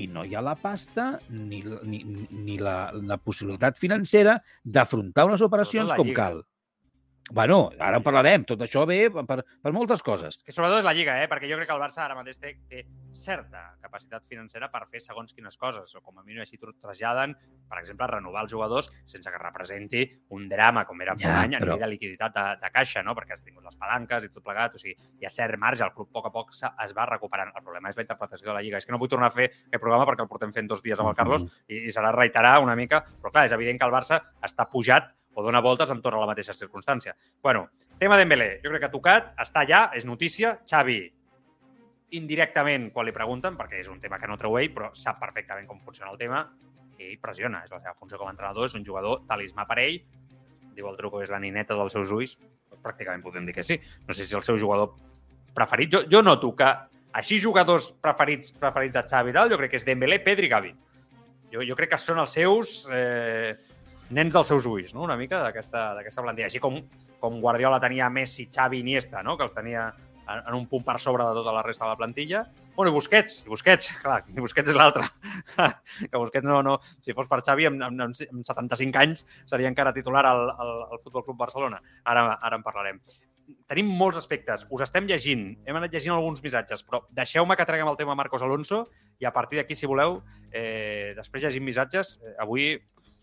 i no hi ha la pasta ni, ni, ni la, la possibilitat financera d'afrontar unes operacions com cal. Bueno, ara en parlarem. Tot això ve per, per moltes coses. Que sobretot és la Lliga, eh? perquè jo crec que el Barça ara mateix té, té certa capacitat financera per fer segons quines coses, o com a mínim així traslladen, per exemple, renovar els jugadors sense que representi un drama, com era fa Ja, un any, a però- nivell de liquiditat de, de caixa, no? perquè has tingut les palanques i tot plegat, o sigui, hi ha cert marge, el club a poc a poc es va recuperant. El problema és la interpretació de la Lliga. És que no vull tornar a fer aquest programa perquè el portem fent dos dies amb el Carlos i, i serà reiterar una mica, però clar, és evident que el Barça està pujat o dona voltes entorn a la mateixa circumstància. Bueno, tema Dembélé, jo crec que ha tocat, està allà, és notícia. Xavi, indirectament, quan li pregunten, perquè és un tema que no treu ell, però sap perfectament com funciona el tema, i pressiona. És la seva funció com a entrenador, és un jugador talismà per ell, diu el truco, és la nineta dels seus ulls, doncs pràcticament podem dir que sí. No sé si és el seu jugador preferit. Jo, jo noto que així jugadors preferits preferits a Xavi i tal, jo crec que és Dembélé, Pedri i Gavi. Jo, jo crec que són els seus eh, nens dels seus ulls, no? una mica d'aquesta plantilla. Així com, com Guardiola tenia Messi, Xavi i Iniesta, no? que els tenia en, en un punt per sobre de tota la resta de la plantilla. Bueno, i Busquets, i Busquets, clar, i Busquets és l'altre. que Busquets no, no, si fos per Xavi, amb, amb, amb 75 anys seria encara titular al, al, al Futbol Club Barcelona. Ara, ara en parlarem. Tenim molts aspectes, us estem llegint, hem anat llegint alguns missatges, però deixeu-me que traguem el tema Marcos Alonso i a partir d'aquí, si voleu, eh, després llegim missatges. Eh, avui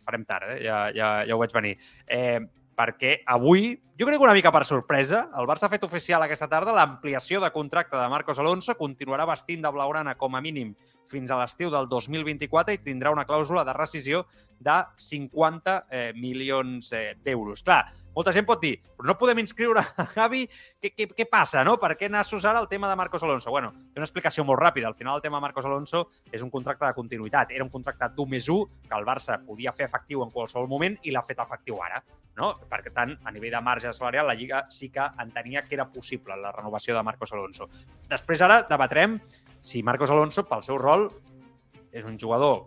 farem tard, eh? ja, ja, ja ho veig venir. Eh, perquè avui, jo crec que una mica per sorpresa, el Barça ha fet oficial aquesta tarda l'ampliació de contracte de Marcos Alonso, continuarà vestint de blaugrana com a mínim fins a l'estiu del 2024 i tindrà una clàusula de rescisió de 50 eh, milions eh, d'euros. Clar, molta gent pot dir, però no podem inscriure a Javi, què, què, què passa, no? Per què nassos ara el tema de Marcos Alonso? Bueno, té una explicació molt ràpida. Al final el tema de Marcos Alonso és un contracte de continuïtat. Era un contracte d'1 més 1 que el Barça podia fer efectiu en qualsevol moment i l'ha fet efectiu ara. No? Perquè tant, a nivell de marge salarial, la Lliga sí que entenia que era possible la renovació de Marcos Alonso. Després ara debatrem si Marcos Alonso, pel seu rol, és un jugador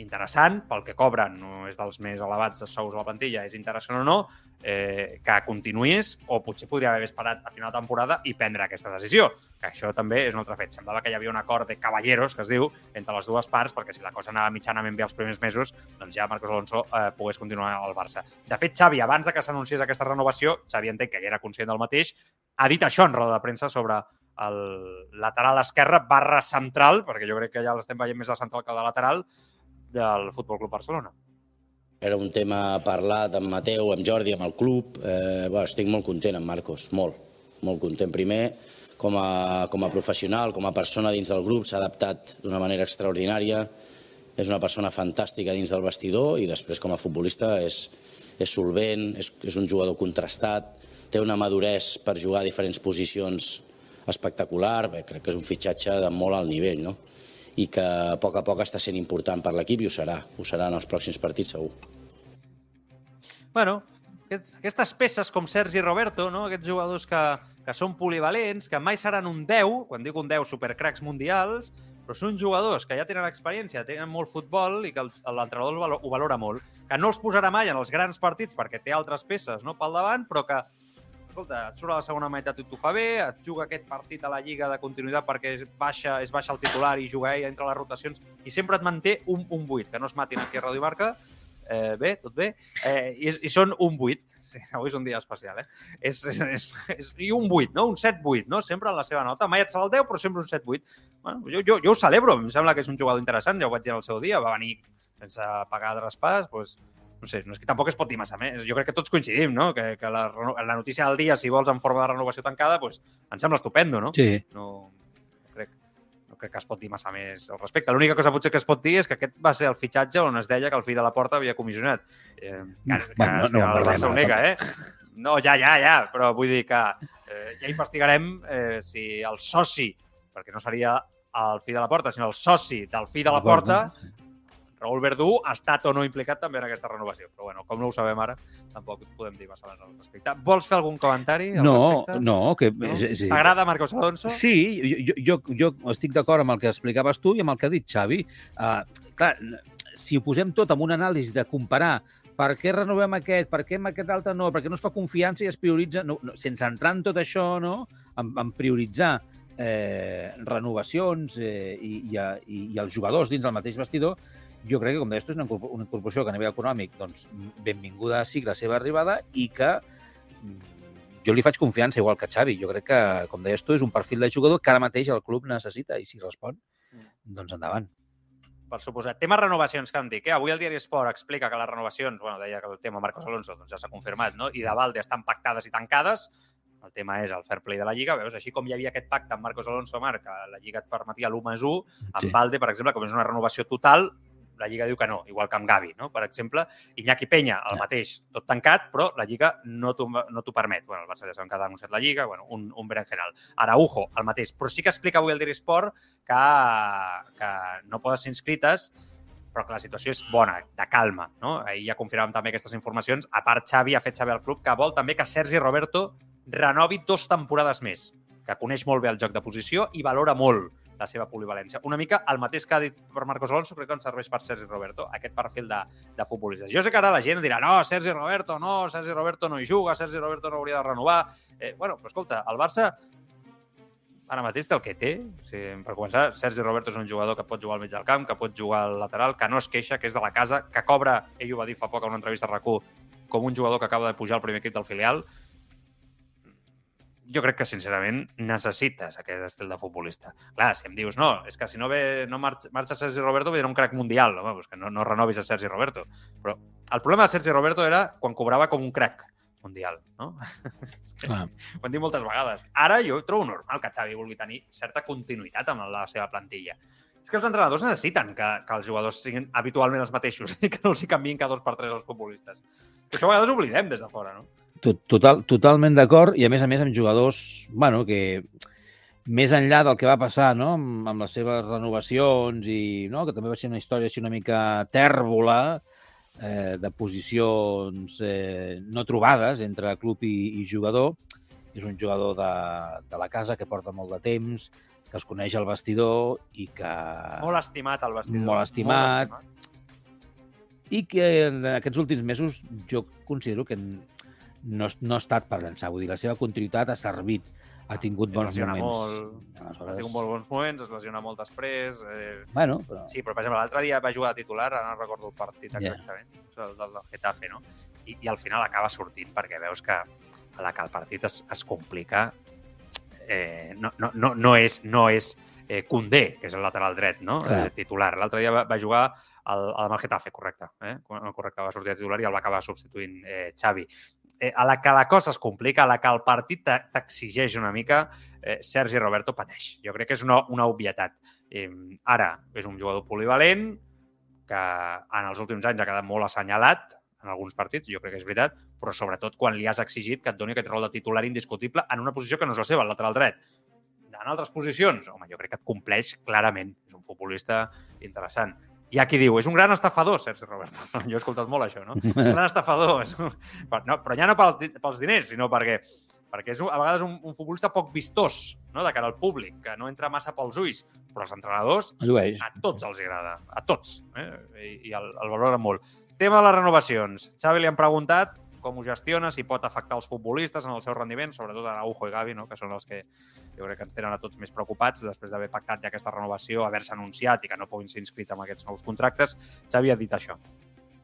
interessant, pel que cobren, no és dels més elevats de sous a la plantilla, és interessant o no, eh, que continuïs, o potser podria haver esperat a final de temporada i prendre aquesta decisió, que això també és un altre fet. Semblava que hi havia un acord de cavalleros, que es diu, entre les dues parts, perquè si la cosa anava mitjanament bé els primers mesos, doncs ja Marcos Alonso eh, pogués continuar al Barça. De fet, Xavi, abans de que s'anunciés aquesta renovació, Xavi entenc que ja era conscient del mateix, ha dit això en roda de premsa sobre el lateral esquerre barra central, perquè jo crec que ja l'estem veient més de central que de lateral, del Futbol Club Barcelona. Era un tema parlat amb Mateu, amb Jordi, amb el club. Eh, bueno, estic molt content amb Marcos, molt. Molt content. Primer, com a, com a professional, com a persona dins del grup, s'ha adaptat d'una manera extraordinària. És una persona fantàstica dins del vestidor i després, com a futbolista, és, és solvent, és, és un jugador contrastat, té una maduresa per jugar a diferents posicions espectacular. Bé, crec que és un fitxatge de molt alt nivell, no? I que a poc a poc està sent important per l'equip i ho serà, ho serà en els pròxims partits segur. Bueno, aquestes peces com Sergi Roberto, no? aquests jugadors que, que són polivalents, que mai seran un 10, quan dic un 10 supercracs mundials, però són jugadors que ja tenen experiència, tenen molt futbol i que l'entrenador ho valora molt. Que no els posarà mai en els grans partits perquè té altres peces no pel davant, però que escolta, et surt a la segona meitat i t'ho fa bé, et juga aquest partit a la Lliga de continuïtat perquè és baixa, és baixa el titular i juga ell entre les rotacions i sempre et manté un, un 8, que no es matin aquí a Ràdio Marca, Eh, bé, tot bé. Eh, i, I són un 8. Sí, avui és un dia especial, eh? És, és, és, és, I un 8, no? Un 7-8, no? Sempre en la seva nota. Mai et surt el 10, però sempre un 7-8. Bueno, jo, jo, jo ho celebro, em sembla que és un jugador interessant, ja ho vaig dir al seu dia, va venir sense pagar traspàs, doncs, no sé, no és que tampoc es pot dir massa més. Jo crec que tots coincidim, no? Que, que la, la notícia del dia, si vols en forma de renovació tancada, doncs, em sembla estupendo, no? Sí. No, no, crec, no crec que es pot dir massa més al respecte. L'única cosa potser que es pot dir és que aquest va ser el fitxatge on es deia que el fill de la porta havia comissionat. Eh, que, que, Bueno, no- no ho ara, nega, eh? No, ja, ja, ja, però vull dir que eh, ja investigarem eh, si el soci, perquè no seria el fill de la porta, sinó el soci del fill de la porta, Raül Verdú ha estat o no implicat també en aquesta renovació. Però bueno, com no ho sabem ara, tampoc podem dir massa al respecte. Vols fer algun comentari al No, respecte? no, que... No? És, T'agrada Marcos Alonso? Sí, jo, jo, jo, jo estic d'acord amb el que explicaves tu i amb el que ha dit Xavi. Uh, clar, si ho posem tot amb un anàlisi de comparar per què renovem aquest, per què amb aquest altre no, per què no es fa confiança i es prioritza, no, no, sense entrar en tot això, no? en, en prioritzar eh, renovacions eh, i, i, a- i, i els jugadors dins del mateix vestidor, jo crec que, com deies tu, és una, una incorporació que a nivell econòmic, doncs, benvinguda sigui la seva arribada i que mm, jo li faig confiança, igual que Xavi. Jo crec que, com deies tu, és un perfil de jugador que ara mateix el club necessita i si respon, doncs endavant. Per suposat. Tema renovacions que em dic. Eh? Avui el diari Esport explica que les renovacions, bueno, deia que el tema Marcos Alonso doncs ja s'ha confirmat, no? i de Valde estan pactades i tancades. El tema és el fair play de la Lliga. Veus, així com hi havia aquest pacte amb Marcos Alonso, Marc, que la Lliga et permetia l'1 més 1, amb Sí. Valde, per exemple, com és una renovació total, la Lliga diu que no, igual que amb Gavi, no? per exemple. Iñaki Peña, el Ja. mateix, tot tancat, però la Lliga no t'ho no permet. Bueno, el Barça ja sabem que ha denunciat la Lliga, bueno, un, un berenjenal. Araujo, el mateix. Però sí que explica avui el Diari Esport que, que no poden ser inscrites però que la situació és bona, de calma. No? Ahir ja confirmàvem també aquestes informacions. A part, Xavi ha fet saber al club que vol també que Sergi Roberto renovi dos temporades més, que coneix molt bé el joc de posició i valora molt la seva polivalència. Una mica el mateix que ha dit per Marcos Alonso, crec que ens serveix per Sergi Roberto, aquest perfil de, de futbolista. Jo sé que ara la gent dirà no, Sergi Roberto no, Sergi Roberto no hi juga, Sergi Roberto no hauria de renovar. Eh, bueno, però escolta, el Barça ara mateix té el que té. O sigui, per començar, Sergi Roberto és un jugador que pot jugar al mig del camp, que pot jugar al lateral, que no es queixa, que és de la casa, que cobra, ell ho va dir fa poc en una entrevista a rac com un jugador que acaba de pujar al primer equip del filial. Jo crec que, sincerament, necessites aquest estil de futbolista. Clar, si em dius, no, és que si no ve, no marxa, marxa Sergi Roberto, vindrà un crack mundial. Home, doncs que no, no renovis a Sergi Roberto. Però el problema de Sergi Roberto era quan cobrava com un crack mundial, no? és que Clar. ho hem dit moltes vegades. Ara jo trobo normal que Xavi vulgui tenir certa continuïtat amb la seva plantilla. És que els entrenadors necessiten que, que els jugadors siguin habitualment els mateixos i que no els hi canviïn cada dos per tres els futbolistes. Que això a vegades oblidem des de fora, no? Tot- Total, totalment d'acord i a més a més amb jugadors bueno, que més enllà del que va passar no? amb, amb les seves renovacions i no? que també va ser una història així una mica tèrbola eh, de posicions eh, no trobades entre club i, i jugador. És un jugador de, de la casa que porta molt de temps, que es coneix al vestidor i que... Molt estimat al vestidor. Molt estimat. Molt estimat. i que en aquests últims mesos jo considero que no, no ha estat per llançar. Vull dir, la seva continuïtat ha servit, ha tingut bons moments. molt. Ha Aleshores, tingut molt bons moments, es lesiona molt després. Eh, Bueno, però... Sí, però per exemple, l'altre dia va jugar de titular, ara no recordo el partit exactament, yeah. el del, Getafe, no? I, I al final acaba sortint perquè veus que a la que el partit es, es complica eh, no, no, no, no és, no és eh, Condé, que és el lateral dret, no? Clar. Eh, titular. L'altre dia va, va jugar al, al Getafe, correcte. Eh? Correcte, va sortir de titular i el va acabar substituint eh, Xavi. Eh, a la que la cosa es complica, a la que el partit te- t'exigeix una mica, eh, Sergi Roberto pateix. Jo crec que és una, una obvietat. Eh, ara, és un jugador polivalent que en els últims anys ha quedat molt assenyalat en alguns partits, jo crec que és veritat, però sobretot quan li has exigit que et doni aquest rol de titular indiscutible en una posició que no és la seva, el lateral dret. En altres posicions, home, jo crec que et compleix clarament. És un futbolista interessant. Hi ha qui diu, és un gran estafador, Sergi Roberto. Jo he escoltat molt això, no? Un gran estafador. És un... però, no, però ja no pel, pels diners, sinó perquè, perquè és a vegades un, un futbolista poc vistós no? de cara al públic, que no entra massa pels ulls, però els entrenadors Llueix. a tots els agrada, a tots, eh? i, i el, el valoren molt. Tema de les renovacions. Xavi li han preguntat com ho gestiona, si pot afectar els futbolistes en el seu rendiment, sobretot a Araujo i Gavi, no? que són els que jo crec que ens tenen a tots més preocupats després d'haver pactat ja aquesta renovació, haver-se anunciat i que no puguin ser inscrits amb aquests nous contractes. Xavi ha dit això.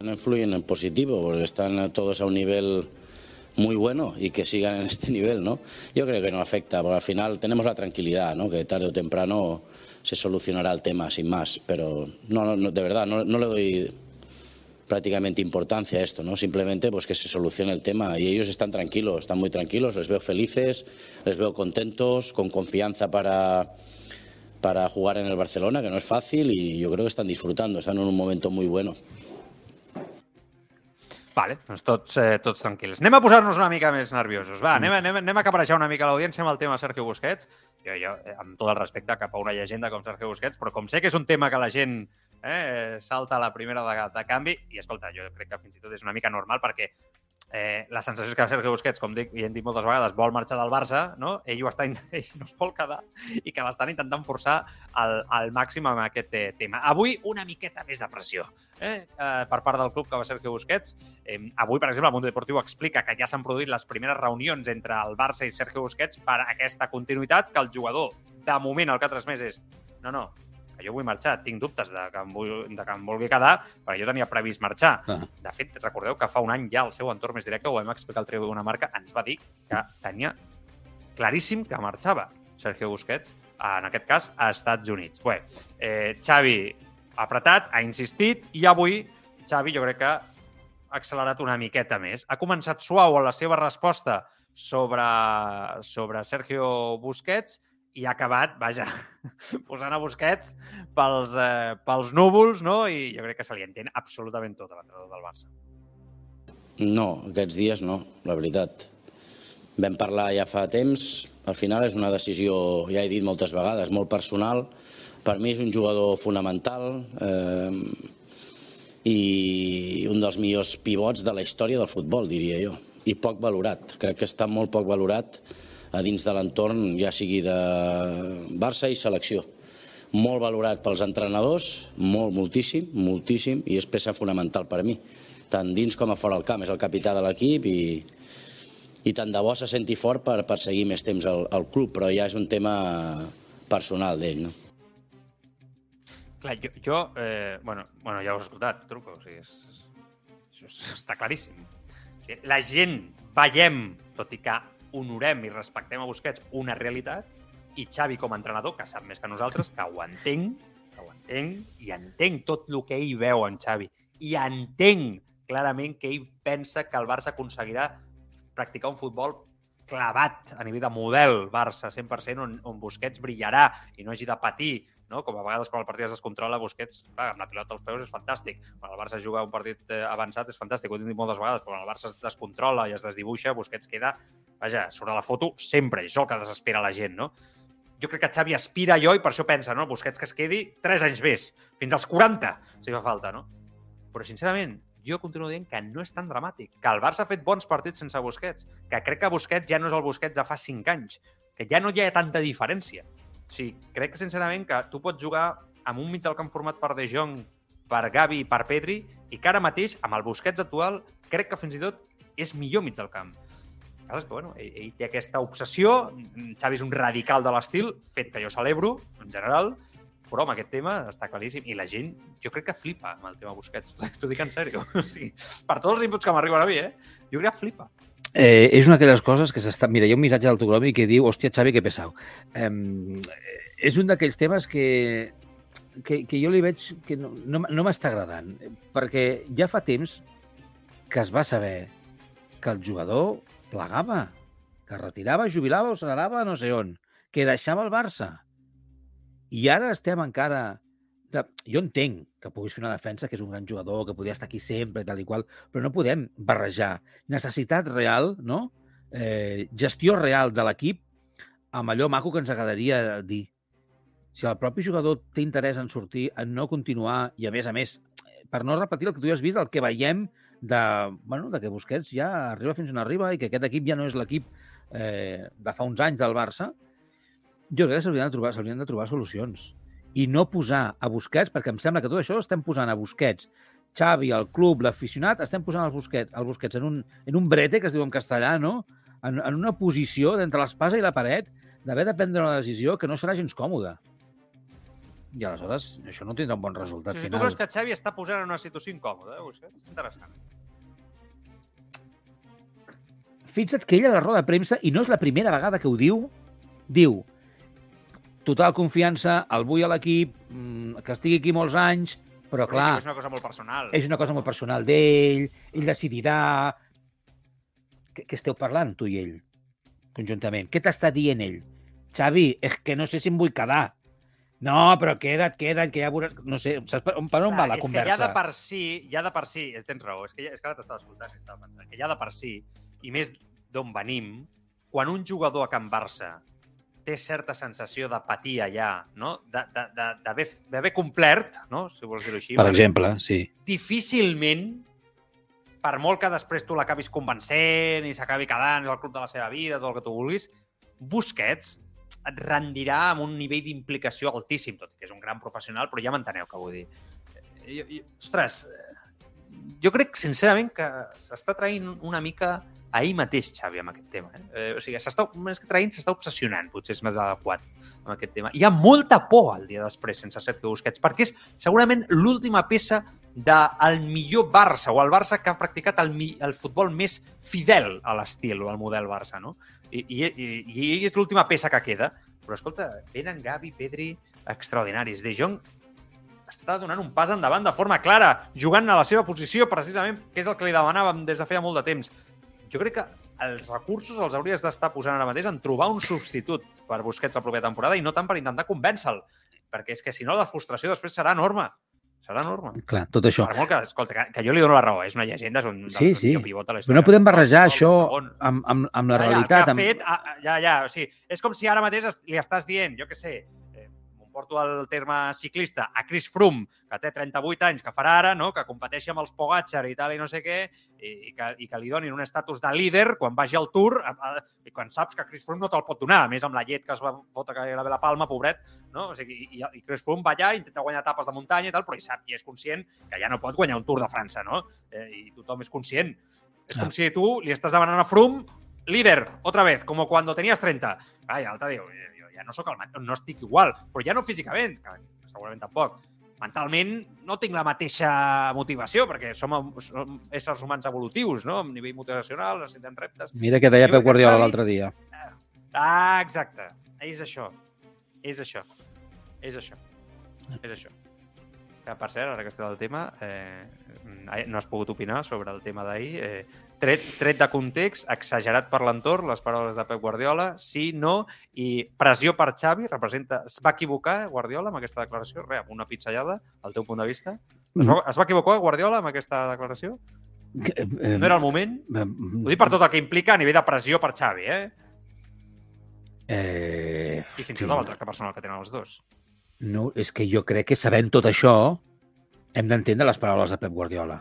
No influyen en positivo porque están todos a un nivel muy bueno y que sigan en este nivel, ¿no? Yo creo que no afecta, porque al final tenemos la tranquilidad, ¿no? Que tarde o temprano se solucionará el tema sin más, pero no, no, de verdad, no, no le doy prácticamente importancia esto, ¿no? Simplemente pues que se solucione el tema y ellos están tranquilos, están muy tranquilos, les veo felices, les veo contentos, con confianza para para jugar en el Barcelona, que no es fácil y yo creo que están disfrutando, están en un momento muy bueno. Vale, doncs tots, eh, tots tranquils. Anem a posar-nos una mica més nerviosos. Va, anem, anem, anem a caparejar una mica l'audiència amb el tema Sergio Busquets. Jo, jo, eh, amb tot el respecte cap a una llegenda com Sergio Busquets, però sé que és un tema que la gent eh, salta a la primera de, de canvi, i escolta, jo crec que fins i tot és una mica normal perquè eh, la sensació és que Sergio Busquets, com dic i hem dit moltes vegades, vol marxar del Barça, no? ell, ho està, ell no es vol quedar i que l'estan intentant forçar al, al màxim amb aquest eh, tema. Avui una miqueta més de pressió eh, eh, per part del club que va Sergio Busquets. Eh, avui, per exemple, el Mundo Deportiu explica que ja s'han produït les primeres reunions entre el Barça i Sergio Busquets per aquesta continuïtat, que el jugador, de moment, el que ha és no, no, jo vull marxar, tinc dubtes de que em, vull, de que em vulgui quedar, perquè jo tenia previst marxar. Ah. De fet, recordeu que fa un any ja el seu entorn més directe, ho vam explicar al trio d'una marca, ens va dir que tenia claríssim que marxava Sergio Busquets, en aquest cas, a Estats Units. Bé, eh, Xavi ha apretat, ha insistit, i avui Xavi jo crec que ha accelerat una miqueta més. Ha començat suau a la seva resposta sobre, sobre Sergio Busquets i ha acabat, vaja, posant a Busquets pels, eh, pels núvols, no? I jo crec que se li entén absolutament tot a l'entrenador del Barça. No, aquests dies no, la veritat. Vam parlar ja fa temps, al final és una decisió, ja he dit moltes vegades, molt personal. Per mi és un jugador fonamental eh, i un dels millors pivots de la història del futbol, diria jo. I poc valorat. Crec que està molt poc valorat a dins de l'entorn, ja sigui de Barça i selecció. Molt valorat pels entrenadors, molt, moltíssim, moltíssim, i és peça fonamental per mi tant dins com a fora del camp. És el capità de l'equip i, i tant de bo se senti fort per, per seguir més temps al, al club, però ja és un tema personal d'ell. No? Clar, jo, jo eh, bueno, bueno, ja ho has escoltat, truco, o sigui, és, és, és, està claríssim. La gent veiem, tot i que honorem i respectem a Busquets, una realitat, i Xavi com a entrenador, que sap més que nosaltres, que ho entenc, que ho entenc, i entenc tot el que ell veu en Xavi, i entenc clarament que ell pensa que el Barça aconseguirà practicar un futbol clavat a nivell de model Barça 100%, on, on Busquets brillarà i no hagi de patir no? com a vegades quan el partit es descontrola, Busquets, clar, amb la pilota als peus és fantàstic. Quan el Barça juga un partit eh, avançat és fantàstic, ho he dit moltes vegades, però quan el Barça es descontrola i es desdibuixa, Busquets queda, vaja, sobre la foto sempre, i això és el que desespera la gent, no? Jo crec que Xavi aspira allò i per això pensa, no? Busquets que es quedi 3 anys més, fins als 40, si fa falta, no? Però, sincerament, jo continuo dient que no és tan dramàtic, que el Barça ha fet bons partits sense Busquets, que crec que Busquets ja no és el Busquets de fa 5 anys, que ja no hi ha tanta diferència. O sigui, crec que, sincerament, que tu pots jugar amb un mig del camp format per De Jong, per Gavi i per Pedri, i que ara mateix, amb el Busquets actual, crec que fins i tot és millor mig del camp. Clar, és que, bueno, ell, ell té aquesta obsessió, Xavi és un radical de l'estil, fet que jo celebro, en general, però amb aquest tema està claríssim. I la gent, jo crec que flipa amb el tema Busquets. T'ho dic en sèrio. O sigui, per tots els inputs que m'arriben a mi, eh? Jo crec que flipa. Eh, és una d'aquelles coses que s'està... Mira, hi ha un missatge d'autogromi que diu hòstia, Xavi, que pesau. Eh, és un d'aquells temes que, que, que jo li veig que no, no, no m'està agradant, perquè ja fa temps que es va saber que el jugador plegava, que es retirava, jubilava o se n'anava no sé on, que deixava el Barça. I ara estem encara... Jo entenc que puguis fer una defensa, que és un gran jugador, que podria estar aquí sempre, tal i qual, però no podem barrejar necessitat real, no? eh, gestió real de l'equip amb allò maco que ens agradaria dir. Si el propi jugador té interès en sortir, en no continuar, i a més a més, per no repetir el que tu ja has vist, el que veiem de, bueno, de que Busquets ja arriba fins on arriba i que aquest equip ja no és l'equip eh, de fa uns anys del Barça, jo crec que s'haurien de, trobar, de trobar solucions. I no posar a Busquets, perquè em sembla que tot això estem posant a Busquets, Xavi, el club, l'aficionat, estem posant el Busquets, el Busquets en, un, en un brete, que es diu en castellà, no? En, en una posició d'entre l'espasa i la paret d'haver de prendre una decisió que no serà gens còmoda. I aleshores això no tindrà un bon resultat Si tu final. creus que Xavi està posant en una situació incòmoda, eh? És interessant. Fixa't que ella a la roda de premsa, i no és la primera vegada que ho diu, diu total confiança, el vull a l'equip, mm, que estigui aquí molts anys, però clar, És una cosa molt personal. és una cosa molt personal d'ell, ell decidirà... Què, què esteu parlant, tu i ell, conjuntament? Què t'està dient ell? Xavi, és que no sé si em vull quedar. No, però queda't, queda't, que ja veuràs... No sé, saps per, on, per on va la és conversa? que ja de per si, ja de per si, és, tens raó, és que, ja, és que ara t'estava escoltant estava pensant, que ja de per si, i més d'on venim, quan un jugador a Can Barça té certa sensació d'apatia ja, no? De- de- de- d'haver d'haver complert, no? si vols dir-ho així, Per exemple, sí. difícilment, per molt que després tu l'acabis convencent i s'acabi quedant al club de la seva vida, tot el que tu vulguis, Busquets et rendirà amb un nivell d'implicació altíssim, tot i que és un gran professional, però ja m'enteneu què vull dir. Eh, Jo, jo, ostres, eh, jo crec, sincerament, que s'està traient una mica ahir mateix, Xavi, amb aquest tema. Eh? Eh, o sigui, s'està, més que traient, s'està obsessionant, potser és més adequat amb aquest tema. Hi ha molta por al dia després sense Sergio Busquets, perquè és segurament l'última peça del millor Barça, o el Barça que ha practicat el, el futbol més fidel a l'estil o al model Barça, no? I, i, i, i és l'última peça que queda. Però, escolta, venen Gavi, Pedri, extraordinaris. De Jong està donant un pas endavant de forma clara, jugant a la seva posició, precisament, que és el que li demanàvem des de feia molt de temps. Jo crec que els recursos els hauries d'estar posant ara mateix en trobar un substitut per Busquets la propera temporada i no tant per intentar convèncer-lo, perquè és que si no la frustració després serà enorme. Serà enorme. Clar, tot això. Per molt que, escolta, que, que jo li dono la raó, és una llegenda, és un Sí, sí. pivot a la Però no podem barrejar Qualsevol això amb, amb, amb la Ja, ja, realitat. el que Amb... ha fet, ah, ah, ja, ja, o sigui, és com si ara mateix li estàs dient, jo què sé, eh, porto al terme ciclista, a Chris Froome, que té 38 anys, que farà ara, no? que competeixi amb els Pogacar i tal i no sé què, i, i, que, i que li donin un estatus de líder quan vagi al Tour, a, a, i quan saps que Chris Froome no te'l pot donar, a més amb la llet que es va fotre que era la palma, pobret, no? O sigui, i, i Chris Froome va allà, intenta guanyar etapes de muntanya i tal, però hi sap i és conscient que ja no pot guanyar un Tour de França, no? Eh, I tothom és conscient. És com si tu li estàs demanant a Froome líder, otra vez, como cuando tenías 30. Ai, alta, diu, jo ja no sóc el mateix, no estic igual, però ja no físicament, que segurament tampoc. Mentalment no tinc la mateixa motivació, perquè som, som éssers humans evolutius, no? A nivell motivacional, necessitem reptes. Mira què deia Pep que Guardiola l'altre dia. Ah, exacte. És això. És això. És això. És això. Que, per cert, ara que estem al tema, eh, no has pogut opinar sobre el tema d'ahir. Eh, tret, tret de context, exagerat per l'entorn, les paraules de Pep Guardiola, sí, no, i pressió per Xavi, representa... Es va equivocar Guardiola amb aquesta declaració? Re, amb una pizzallada, al teu punt de vista? Es va, es va equivocar Guardiola amb aquesta declaració? Eh, No era el moment? Ho dic per tot el que implica a nivell de pressió per Xavi, eh? Eh, I fins i tot el tracte personal que tenen els dos. No, és que jo crec que sabent tot això hem d'entendre les paraules de Pep Guardiola.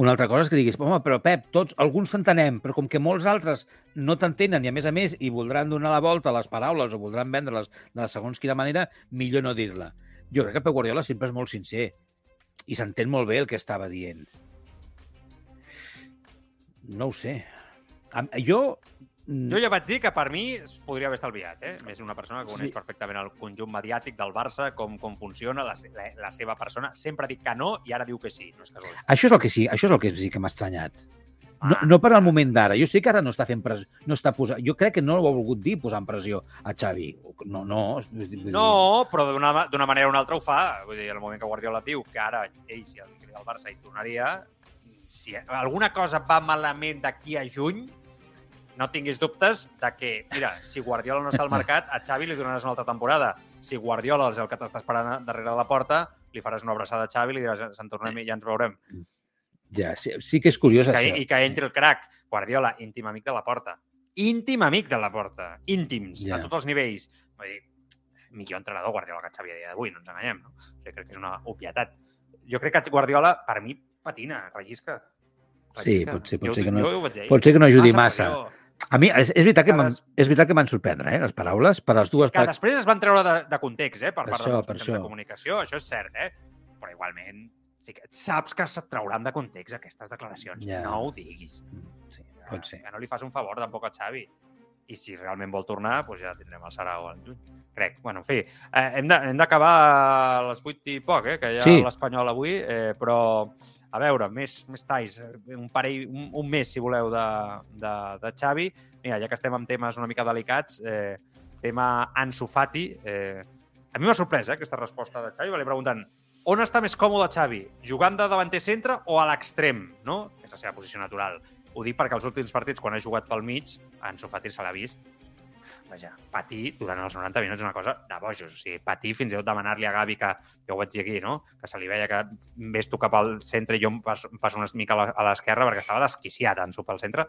Una altra cosa és que diguis, home, però Pep, tots, alguns t'entenem, però com que molts altres no t'entenen i a més a més i voldran donar la volta a les paraules o voldran vendre-les de segons quina manera, millor no dir-la. Jo crec que Pep Guardiola sempre és molt sincer i s'entén molt bé el que estava dient. No ho sé. Jo... mm, Jo ja vaig dir que per mi es podria haver estalviat, eh? És una persona que coneix Sí. perfectament el conjunt mediàtic del Barça, com, com funciona la, la, la seva persona. Sempre ha dit que no i ara diu que sí. No és casualitat. Això és el que sí, això és el que sí que m'ha estranyat. No, Ah. no per al moment d'ara. Jo sé que ara no està fent pressió, no està posant... Jo crec que no ho ha volgut dir posant pressió a Xavi. No, no. No, però d'una manera o una altra ho fa. Vull dir, el moment que Guardiola diu que ara ell, si el al Barça, hi tornaria, si alguna cosa va malament d'aquí a juny, no tinguis dubtes de que, mira, si Guardiola no està al mercat, a Xavi li donaràs una altra temporada. Si Guardiola és el que t'està esperant darrere de la porta, li faràs una abraçada a Xavi i li diràs, se'n tornem i ja ens veurem. Ja, sí, sí que és curiós que, això. I que entri el crac. Guardiola, íntim amic de la porta. Íntim amic de la porta. Íntims, Ja. a tots els nivells. Vull dir, millor entrenador Guardiola que Xavi a dia d'avui, no ens enganyem. No? Jo crec que és una obvietat. Jo crec que Guardiola, per mi, patina, rellisca. Sí, rellisca. pot ser- pot Jo- que no- jo ho vaig dir ahir. Pot ser que no ajudi massa. pressió. A mi, és, és veritat que m'han- Cada- és veritat que m'han sorprendre, eh, les paraules, per les dues Que després es van treure de, de context, eh, per part això, de molts per mitjans de comunicació, això és cert, eh? Però igualment, sí que saps que se't trauran de context aquestes declaracions. Ja. No ho diguis. Sí, pot ser. Que no li fas un favor tampoc a Xavi. i si realment vol tornar, doncs ja tindrem el Sarau al juny. Crec. Bueno, en fi, eh, hem d'acabar a les 8 i poc, eh, que hi ha sí. l'Espanyol avui, eh, però a veure, més, més talls, eh, un parell, un, un mes, si voleu, de, de, de Xavi. Mira, ja que estem amb temes una mica delicats, eh, tema Ansu Fati, eh, a mi m'ha sorprès eh, aquesta resposta de Xavi, va li preguntant on està més còmode Xavi, jugant de davanter centre o a l'extrem, no? És la seva posició natural. Ho dic perquè els últims partits, quan ha jugat pel mig, Ansu Fati se l'ha vist vaja, patir durant els 90 minuts una cosa de bojos. O sigui, patir fins i tot demanar-li a Gavi que, que ho vaig dir aquí, no? que se li veia que ves tu cap al centre i jo em passo, em passo una mica a l'esquerra perquè estava desquiciat Ansu pel centre.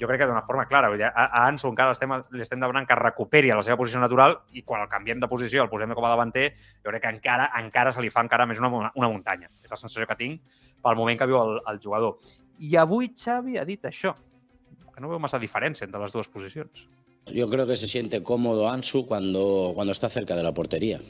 Jo crec que d'una forma clara. Vull dir, a, a Ansu encara estem, li estem demanant que recuperi la seva posició natural i quan el canviem de posició, el posem com a davanter, jo crec que encara encara se li fa encara més una, una muntanya. És la sensació que tinc pel moment que viu el, el jugador. I avui Xavi ha dit això, que no veu massa diferència entre les dues posicions. Yo creo que se siente cómodo Ansu cuando, cuando está cerca de la portería.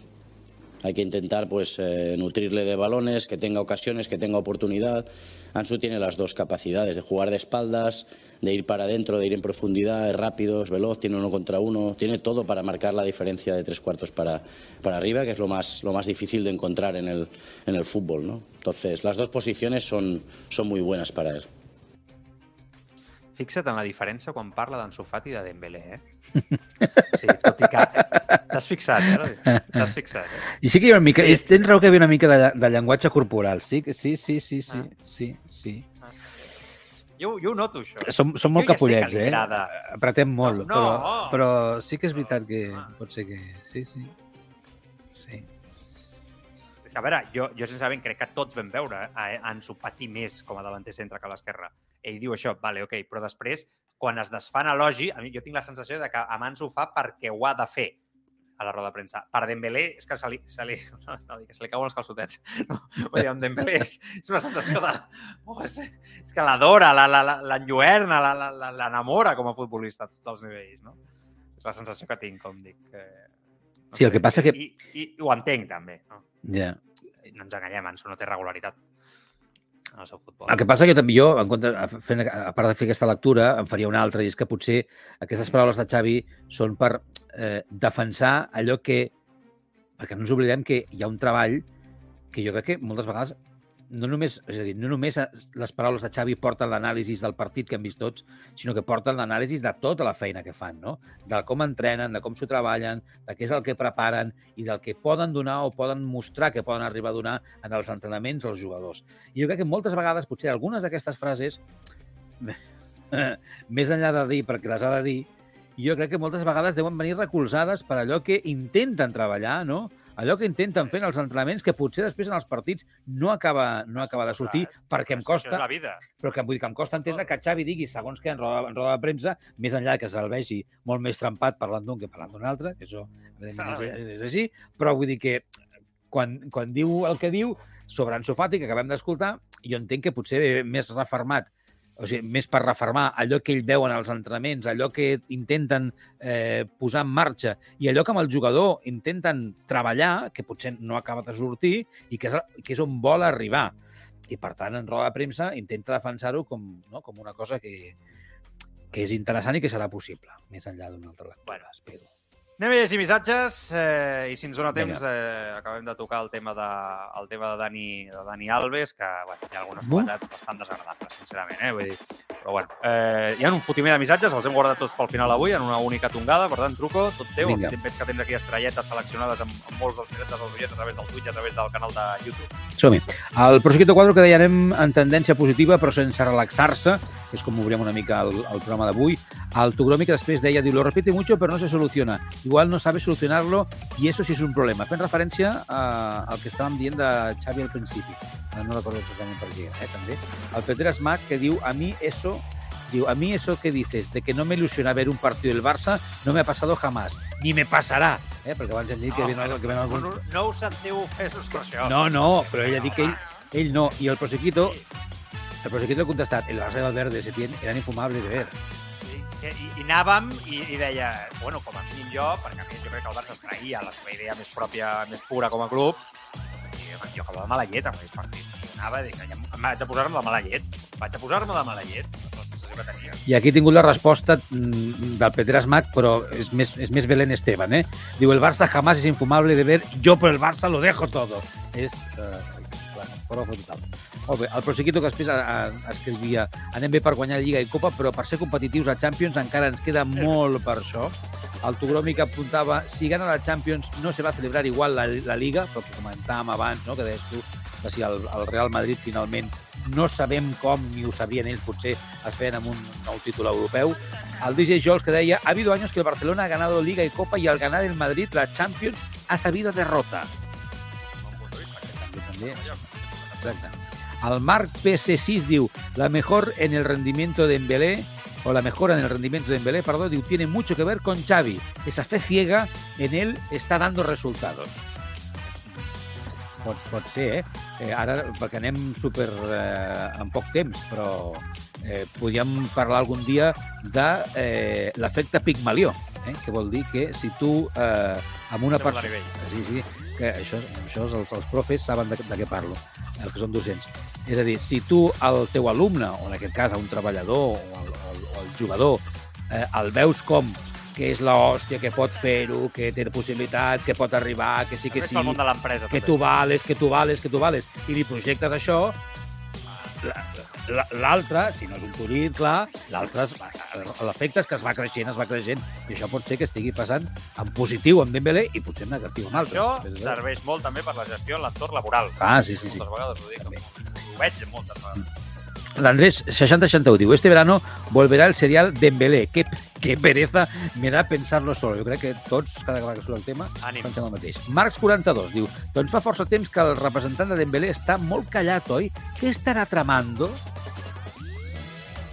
Hay que intentar pues eh, nutrirle de balones, que tenga ocasiones, que tenga oportunidad. Ansu tiene las dos capacidades, de jugar de espaldas, de ir para adentro, de ir en profundidad, es rápido, es veloz, tiene uno contra uno, tiene todo para marcar la diferencia de tres cuartos para, para arriba, que es lo más, lo más difícil de encontrar en el, en el fútbol. ¿no? Entonces, las dos posiciones son, son muy buenas para él. Fixa't en la diferència quan parla d'Ansu Fati i de Dembélé, eh? Sí, tot i que... T'has fixat, eh? T'has fixat, eh? I sí que hi ha una mica... Sí. Tens raó que hi havia una mica de, de llenguatge corporal. Sí, sí, sí, sí, sí, Ah. sí, sí. Jo, jo ho noto, això. Som, som molt Jo ja capollets, li eh? Apretem molt, No, no. però, però sí que és veritat que Ah. pot ser que... Sí, sí. Sí. És que, a veure, jo, jo sincerament crec que tots vam veure eh, a Ansu patir més com a davanter centre que a l'esquerra. Ell diu això, vale, ok, però després, quan es desfan elogi, a mi jo tinc la sensació de que amb Ansu ho fa perquè ho ha de fer a la roda de premsa. Per Dembélé és que se li, se li, no, no, que se li cauen els calçotets. No, vull dir, amb Dembélé és, és una sensació de... Oh, és, és que l'adora, l'enlluerna, la, la, la, la, la, l'enamora com a futbolista a tots els nivells, no? És la sensació que tinc, com dic. Eh, no Sí, el que passa que- I, i, i ho entenc, també. No? Ja. no ens enganyem, Ansu no té regularitat en el seu futbol. El que passa que també jo, en compte, fent, a part de fer aquesta lectura, em faria una altra, i és que potser aquestes paraules de Xavi són per eh, defensar allò que... Perquè no ens oblidem que hi ha un treball que jo crec que moltes vegades no només, és a dir, no només les paraules de Xavi porten l'anàlisi del partit que hem vist tots, sinó que porten l'anàlisi de tota la feina que fan, no? De com entrenen, de com s'ho treballen, de què és el que preparen i del que poden donar o poden mostrar que poden arribar a donar en els entrenaments als jugadors. I jo crec que moltes vegades, potser algunes d'aquestes frases, més enllà de dir perquè les ha de dir, jo crec que moltes vegades deuen venir recolzades per allò que intenten treballar, no? Allò que intenten fer en els entrenaments, que potser després en els partits no acaba, no acaba de sortir, perquè em Això és costa, la vida. però que, vull dir que em costa entendre que Xavi digui segons que en roda, en roda de premsa, més enllà que se'l vegi molt més trempat parlant d'un que parlant d'un altre, que això evidentment és, és, és així, però vull dir que quan, quan diu el que diu sobre Ansu Fati, que acabem d'escoltar, jo entenc que potser més refermat o sigui, més per refermar allò que ell veu en els entrenaments, allò que intenten eh, posar en marxa i allò que amb el jugador intenten treballar, que potser no acaba de sortir i que és, que és on vol arribar. I, per tant, en roda de premsa intenta defensar-ho com, no, com una cosa que, que és interessant i que serà possible, més enllà d'una altra lectura, Bueno. espero. Anem a llegir missatges eh, i si ens dona temps eh, acabem de tocar el tema de, el tema de, Dani, de Dani Alves, que bueno, hi ha algunes qualitats bastant desagradables, sincerament. Eh? Vull dir, però bueno, eh, hi ha un fotimer de missatges, els hem guardat tots pel final avui, en una única tongada, per tant, truco, tot teu. Vinga. Veig que tens aquí estrelletes seleccionades amb, amb molts dels missatges dels oients a través del Twitch, a través del canal de YouTube. Som-hi. El Prosequito 4 que deia anem en tendència positiva però sense relaxar-se, que és com obrirem una mica el, el programa d'avui. El Togromi que després deia, diu, lo repite mucho pero no se soluciona. Igual no sabe solucionarlo y eso sí es un problema. Fent referència a, al que estàvem dient de Xavi al principi. No recordo exactament per què, eh, també. El Peter Smack que diu, a mi eso Diu, a mí eso que dices de que no me ilusiona ver un partido del Barça no me ha pasado jamás, ni me pasarà. Eh? Perquè abans hem dit que, ven, que ven no, alguns... no, no us sentiu ofesos per això. No, no, però ell ha dit que ell, ell no. I el Prosequito, el Prosequito ha contestat, el Barça i se tienen, eran infumables de ver. I, i, i anàvem i, i deia, bueno, com a mínim jo, perquè a mi jo crec que el Barça es traïa la seva idea més pròpia, més pura com a club, i jo, jo acabava de mala llet amb aquells partits. I anava i ja em vaig a posar-me de mala llet. Vaig a posar-me de mala llet. La sensació que tenia. I aquí he tingut la resposta mm, del Peter Smack, però és més, és més Belén Esteban, eh? Diu, el Barça jamás es infumable de ver, yo por el Barça lo dejo todo. És, eh, de total. Molt bé, el Prosequito que després a, a, escrivia anem bé per guanyar Lliga i Copa, però per ser competitius a Champions encara ens queda molt per això. El Togromi que apuntava, si gana la Champions no se va celebrar igual la, la Liga, però que comentàvem abans, no? que deies tu, que si el, el Real Madrid finalment no sabem com, ni ho sabien ells, potser es feien amb un nou títol europeu. El DJ Jols que deia, ha habido años que el Barcelona ha ganado Liga y Copa y al ganar el Madrid la Champions ha sabido derrota. Exacte. El Marc PC6 diu, la mejor en el rendimiento de Embelé o la mejora en el rendimiento de Embelé, perdón, diu, tiene mucho que ver con Xavi. Esa fe ciega en él está dando resultados. Pot, pot ser, eh? eh? Ara, perquè anem super eh, en poc temps, però eh, podríem parlar algun dia de eh, l'efecte Pigmalió, eh? que vol dir que si tu eh, amb una persona... Sí, sí, que això, això els, els profes saben de, de què parlo, els que són docents. És a dir, si tu al teu alumne, o en aquest cas a un treballador o al, al, al jugador, eh, el veus com que és l'hòstia, que pot fer-ho, que té possibilitats, que pot arribar, que sí que sí, pel món de que tu vales, que tu vales, que tu vales, i li projectes això, la- la- l'altre, si no és un turit, clar, l'altre, l'efecte és que es va creixent, es va creixent, i això pot ser que estigui passant en positiu amb Dembélé i potser en negatiu amb altres. Això serveix molt també per la gestió en l'entorn laboral. Ah, sí, sí, sí. Moltes vegades ho dic. Ho veig moltes vegades. L'Andrés 6061 diu, este verano volverá el serial Dembélé. Qué, qué pereza me da pensarlo solo. Jo crec que tots, cada vegada que surt el tema, Ànims. pensem el mateix. Marcs 42 diu, doncs fa força temps que el representant de Dembélé està molt callat, oi? Què estarà tramando?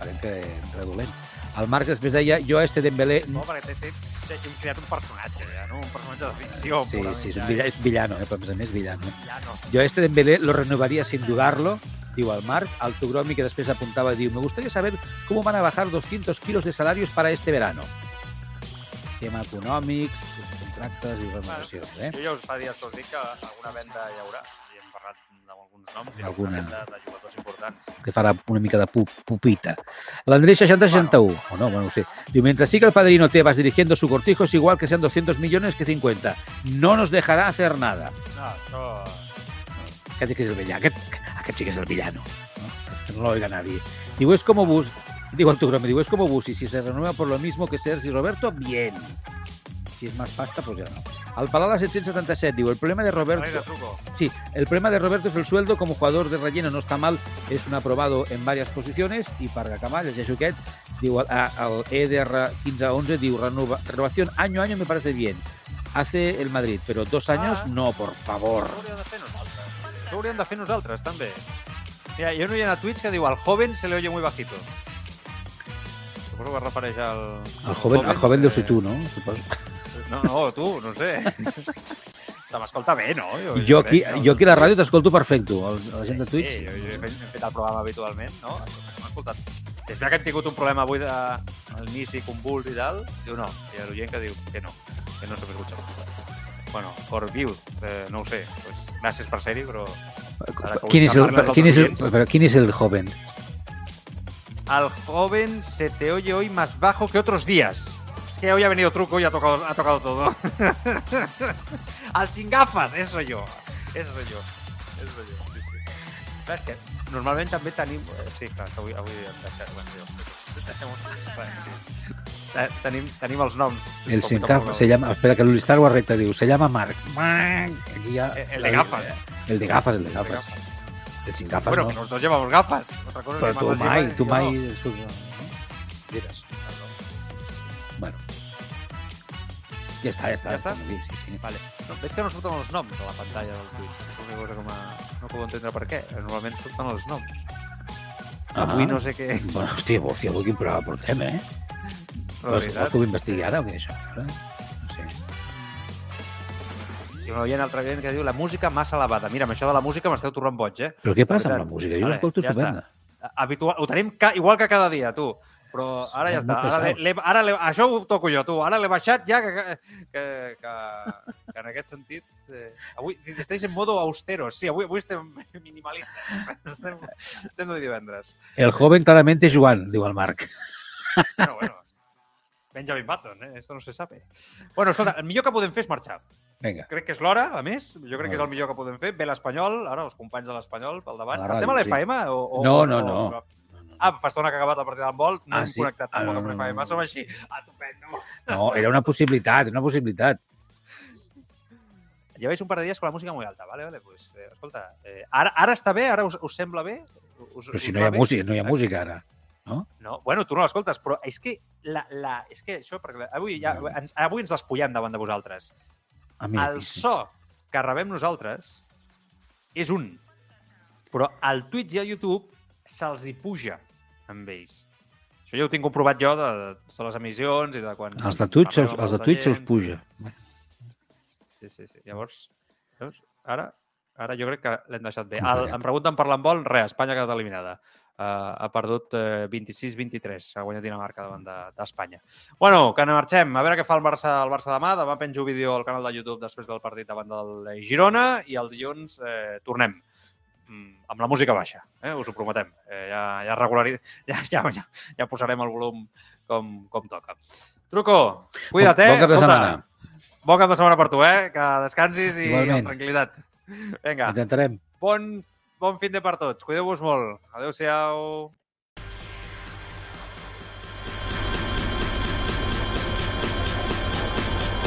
Farem que redolent. El Marc després deia, jo este Dembélé... No, perquè té, té, té, hem creat un personatge, ja, no? Un personatge de ficció. Sí, sí, és, un villano, és villano, eh? però a més a més villano. Ja no. Yo a este Dembélé lo renovaría sin dudarlo, diu el Marc. Al Tugromi, que después apuntaba, diu, me gustaría saber cómo van a bajar 200 kilos de salarios para este verano. Tema econòmics, contractes i renovacions, eh? Jo ja us fa dies us dic que alguna venda hi haurà. Noms i Alguna. venda de jugadors importants. que farà una mica de pu pupita. L'Andrés 6061, o no, bueno, no sé. Diu, mientras siga el padrino Tebas dirigiendo su cortijo, es igual que sean 200 millones que 50. No nos dejará hacer nada. No, això... Aquest sí que és el villano. Aquest, aquest sí que és el villano. No, que no lo oiga nadie. Digo, es como Bus. Digo el Tugrome, digo, es como Busi. Si se renueva por lo mismo que Sergi Roberto, bien. Si es más pasta, pues ya no. Al Palada 777, digo, el problema de Roberto... Sí, el problema de Roberto es el sueldo. Como jugador de relleno no está mal. Es un aprobado en varias posiciones. Y para Camal, el aquest, digo, al EDR 1511, digo, renova, renovación año a año me parece bien. Hace el Madrid, pero dos años Ah. no, por favor. Això hauríem de fer nosaltres. Això ho hauríem de fer nosaltres, també. Mira, hi ha un a Twitch que diu al joven se le oye muy bajito. Suposo que es refereix al... Al joven, al joven deu ser eh, tu, no? Suposo. No, no, tu, no sé. Se m'escolta bé, no? Jo aquí, crec, no? jo aquí a la ràdio t'escolto perfecto. El, la gent de Twitch... Sí, jo, jo he, fet, he fet el programa habitualment, no? M'ha escoltat. És veritat que hem tingut un problema avui de, al inici, convuls i tal. Diu no. I l'oient que diu que no, que no se m'escucha. Bueno, por views, eh, no ho sé. Pues, gràcies per ser-hi, però... ara que ¿Quién vull es, el, ¿quién, es el, pero ¿Quién es el joven? Al joven se te oye hoy más bajo que otros días. Es que hoy ha venido truco y ha tocado, ha tocado todo. Al sin gafas, eso yo. Eso soy yo. Eso soy yo. Sí. Clar, que eh, Sí, clar, que avui, avui. Bueno, jo, deixem clar, sí. Te- tenim, tenim els noms. El sin gafas. Se llama, espera que Luli Star Wars recta diu, se llama Mark. Aquí ya, Eh, El de gafas. El de gafas, el de gafas. El sin gafas, Bueno, no. que nosotros llevamos gafas. Otra cosa es Pero tú mai, tú mai... Ja està, ja està. Ja està? Sí, sí, sí. Vale. No, veig que no surten els noms a la pantalla del Twitch. És una cosa que m'ha- no puc entendre per què. Normalment surten els noms. Avui Ah. no sé què... Bueno, hòstia, hòstia, avui quin programa portem, eh? Vols, vols que ho investigui ara o què, això? No sé. Hi ha un oient altre oient que diu la música massa elevada. Mira, amb això de la música m'esteu tornant boig, eh? Però què passa amb la música? Jo Vale, l'escolto ja estupenda. Habitual, ho tenim ca igual que cada dia, tu. Però ara ja està. Ara, l'he- l'he- ara l'he- això ho toco jo, tu. Ara l'he baixat ja, que, que, que, que en aquest sentit... Eh, avui estàs en modo austero. Sí, avui, avui estem minimalistes. Estem, estem de divendres. El joven claramente Joan, diu el Marc. Bueno, bueno. Benjamin Button, eh? Esto no se sabe. Bueno, escolta, el millor que podem fer és marxar. Vinga. Crec que és l'hora, a més. Jo crec que és el millor que podem fer. Ve l'Espanyol, ara els companys de l'Espanyol pel davant. Estem a l'FM? O, o, No, no, o- no. Ah, fa estona que ha acabat el partit d'handbol, no Ah, hem sí? connectat tampoc no, amb no, l'FM. no. Som així. Ah, estupendo. No, era una possibilitat, una possibilitat. Lleváis un par de días con la música muy alta, ¿vale? vale pues, eh, escolta, eh, ara, ara està bé? Ara us, us sembla bé? Us, Però si us no hi ha bé? música, no hi ha música ara. No, bueno, tu no l'escoltes, però és que, la, la, és que això, perquè avui, ja, ens, avui ens despullem davant de vosaltres. Ah, mira, el sí. so que rebem nosaltres és un, però al Twitch i a YouTube se'ls hi puja amb ells. Això ja ho tinc comprovat jo de, de totes les emissions i de quan... Els de Twitch, amb els de Twitch se'ls puja. Sí, sí, sí. Llavors, veus? Ara, ara jo crec que l'hem deixat bé. El, em pregunten per l'handbol, res, Espanya ha quedat eliminada. Uh, ha perdut uh, 26-23, ha guanyat Dinamarca davant de- d'Espanya. bueno, que marxem. A veure què fa el Barça, el Barça demà. Demà penjo vídeo al canal de YouTube després del partit davant del Girona i el dilluns eh, tornem amb la música baixa, eh? us ho prometem. Eh, ja, ja, regulari... ja, ja, ja, ja posarem el volum com, com toca. Truco, cuida't, eh? Bon cap de setmana. Bon cap de setmana per tu, eh? Que descansis i Igualment. amb tranquil·litat. Vinga, Intentarem. bon, bon fin de per tots. Cuideu-vos molt. Adéu-siau.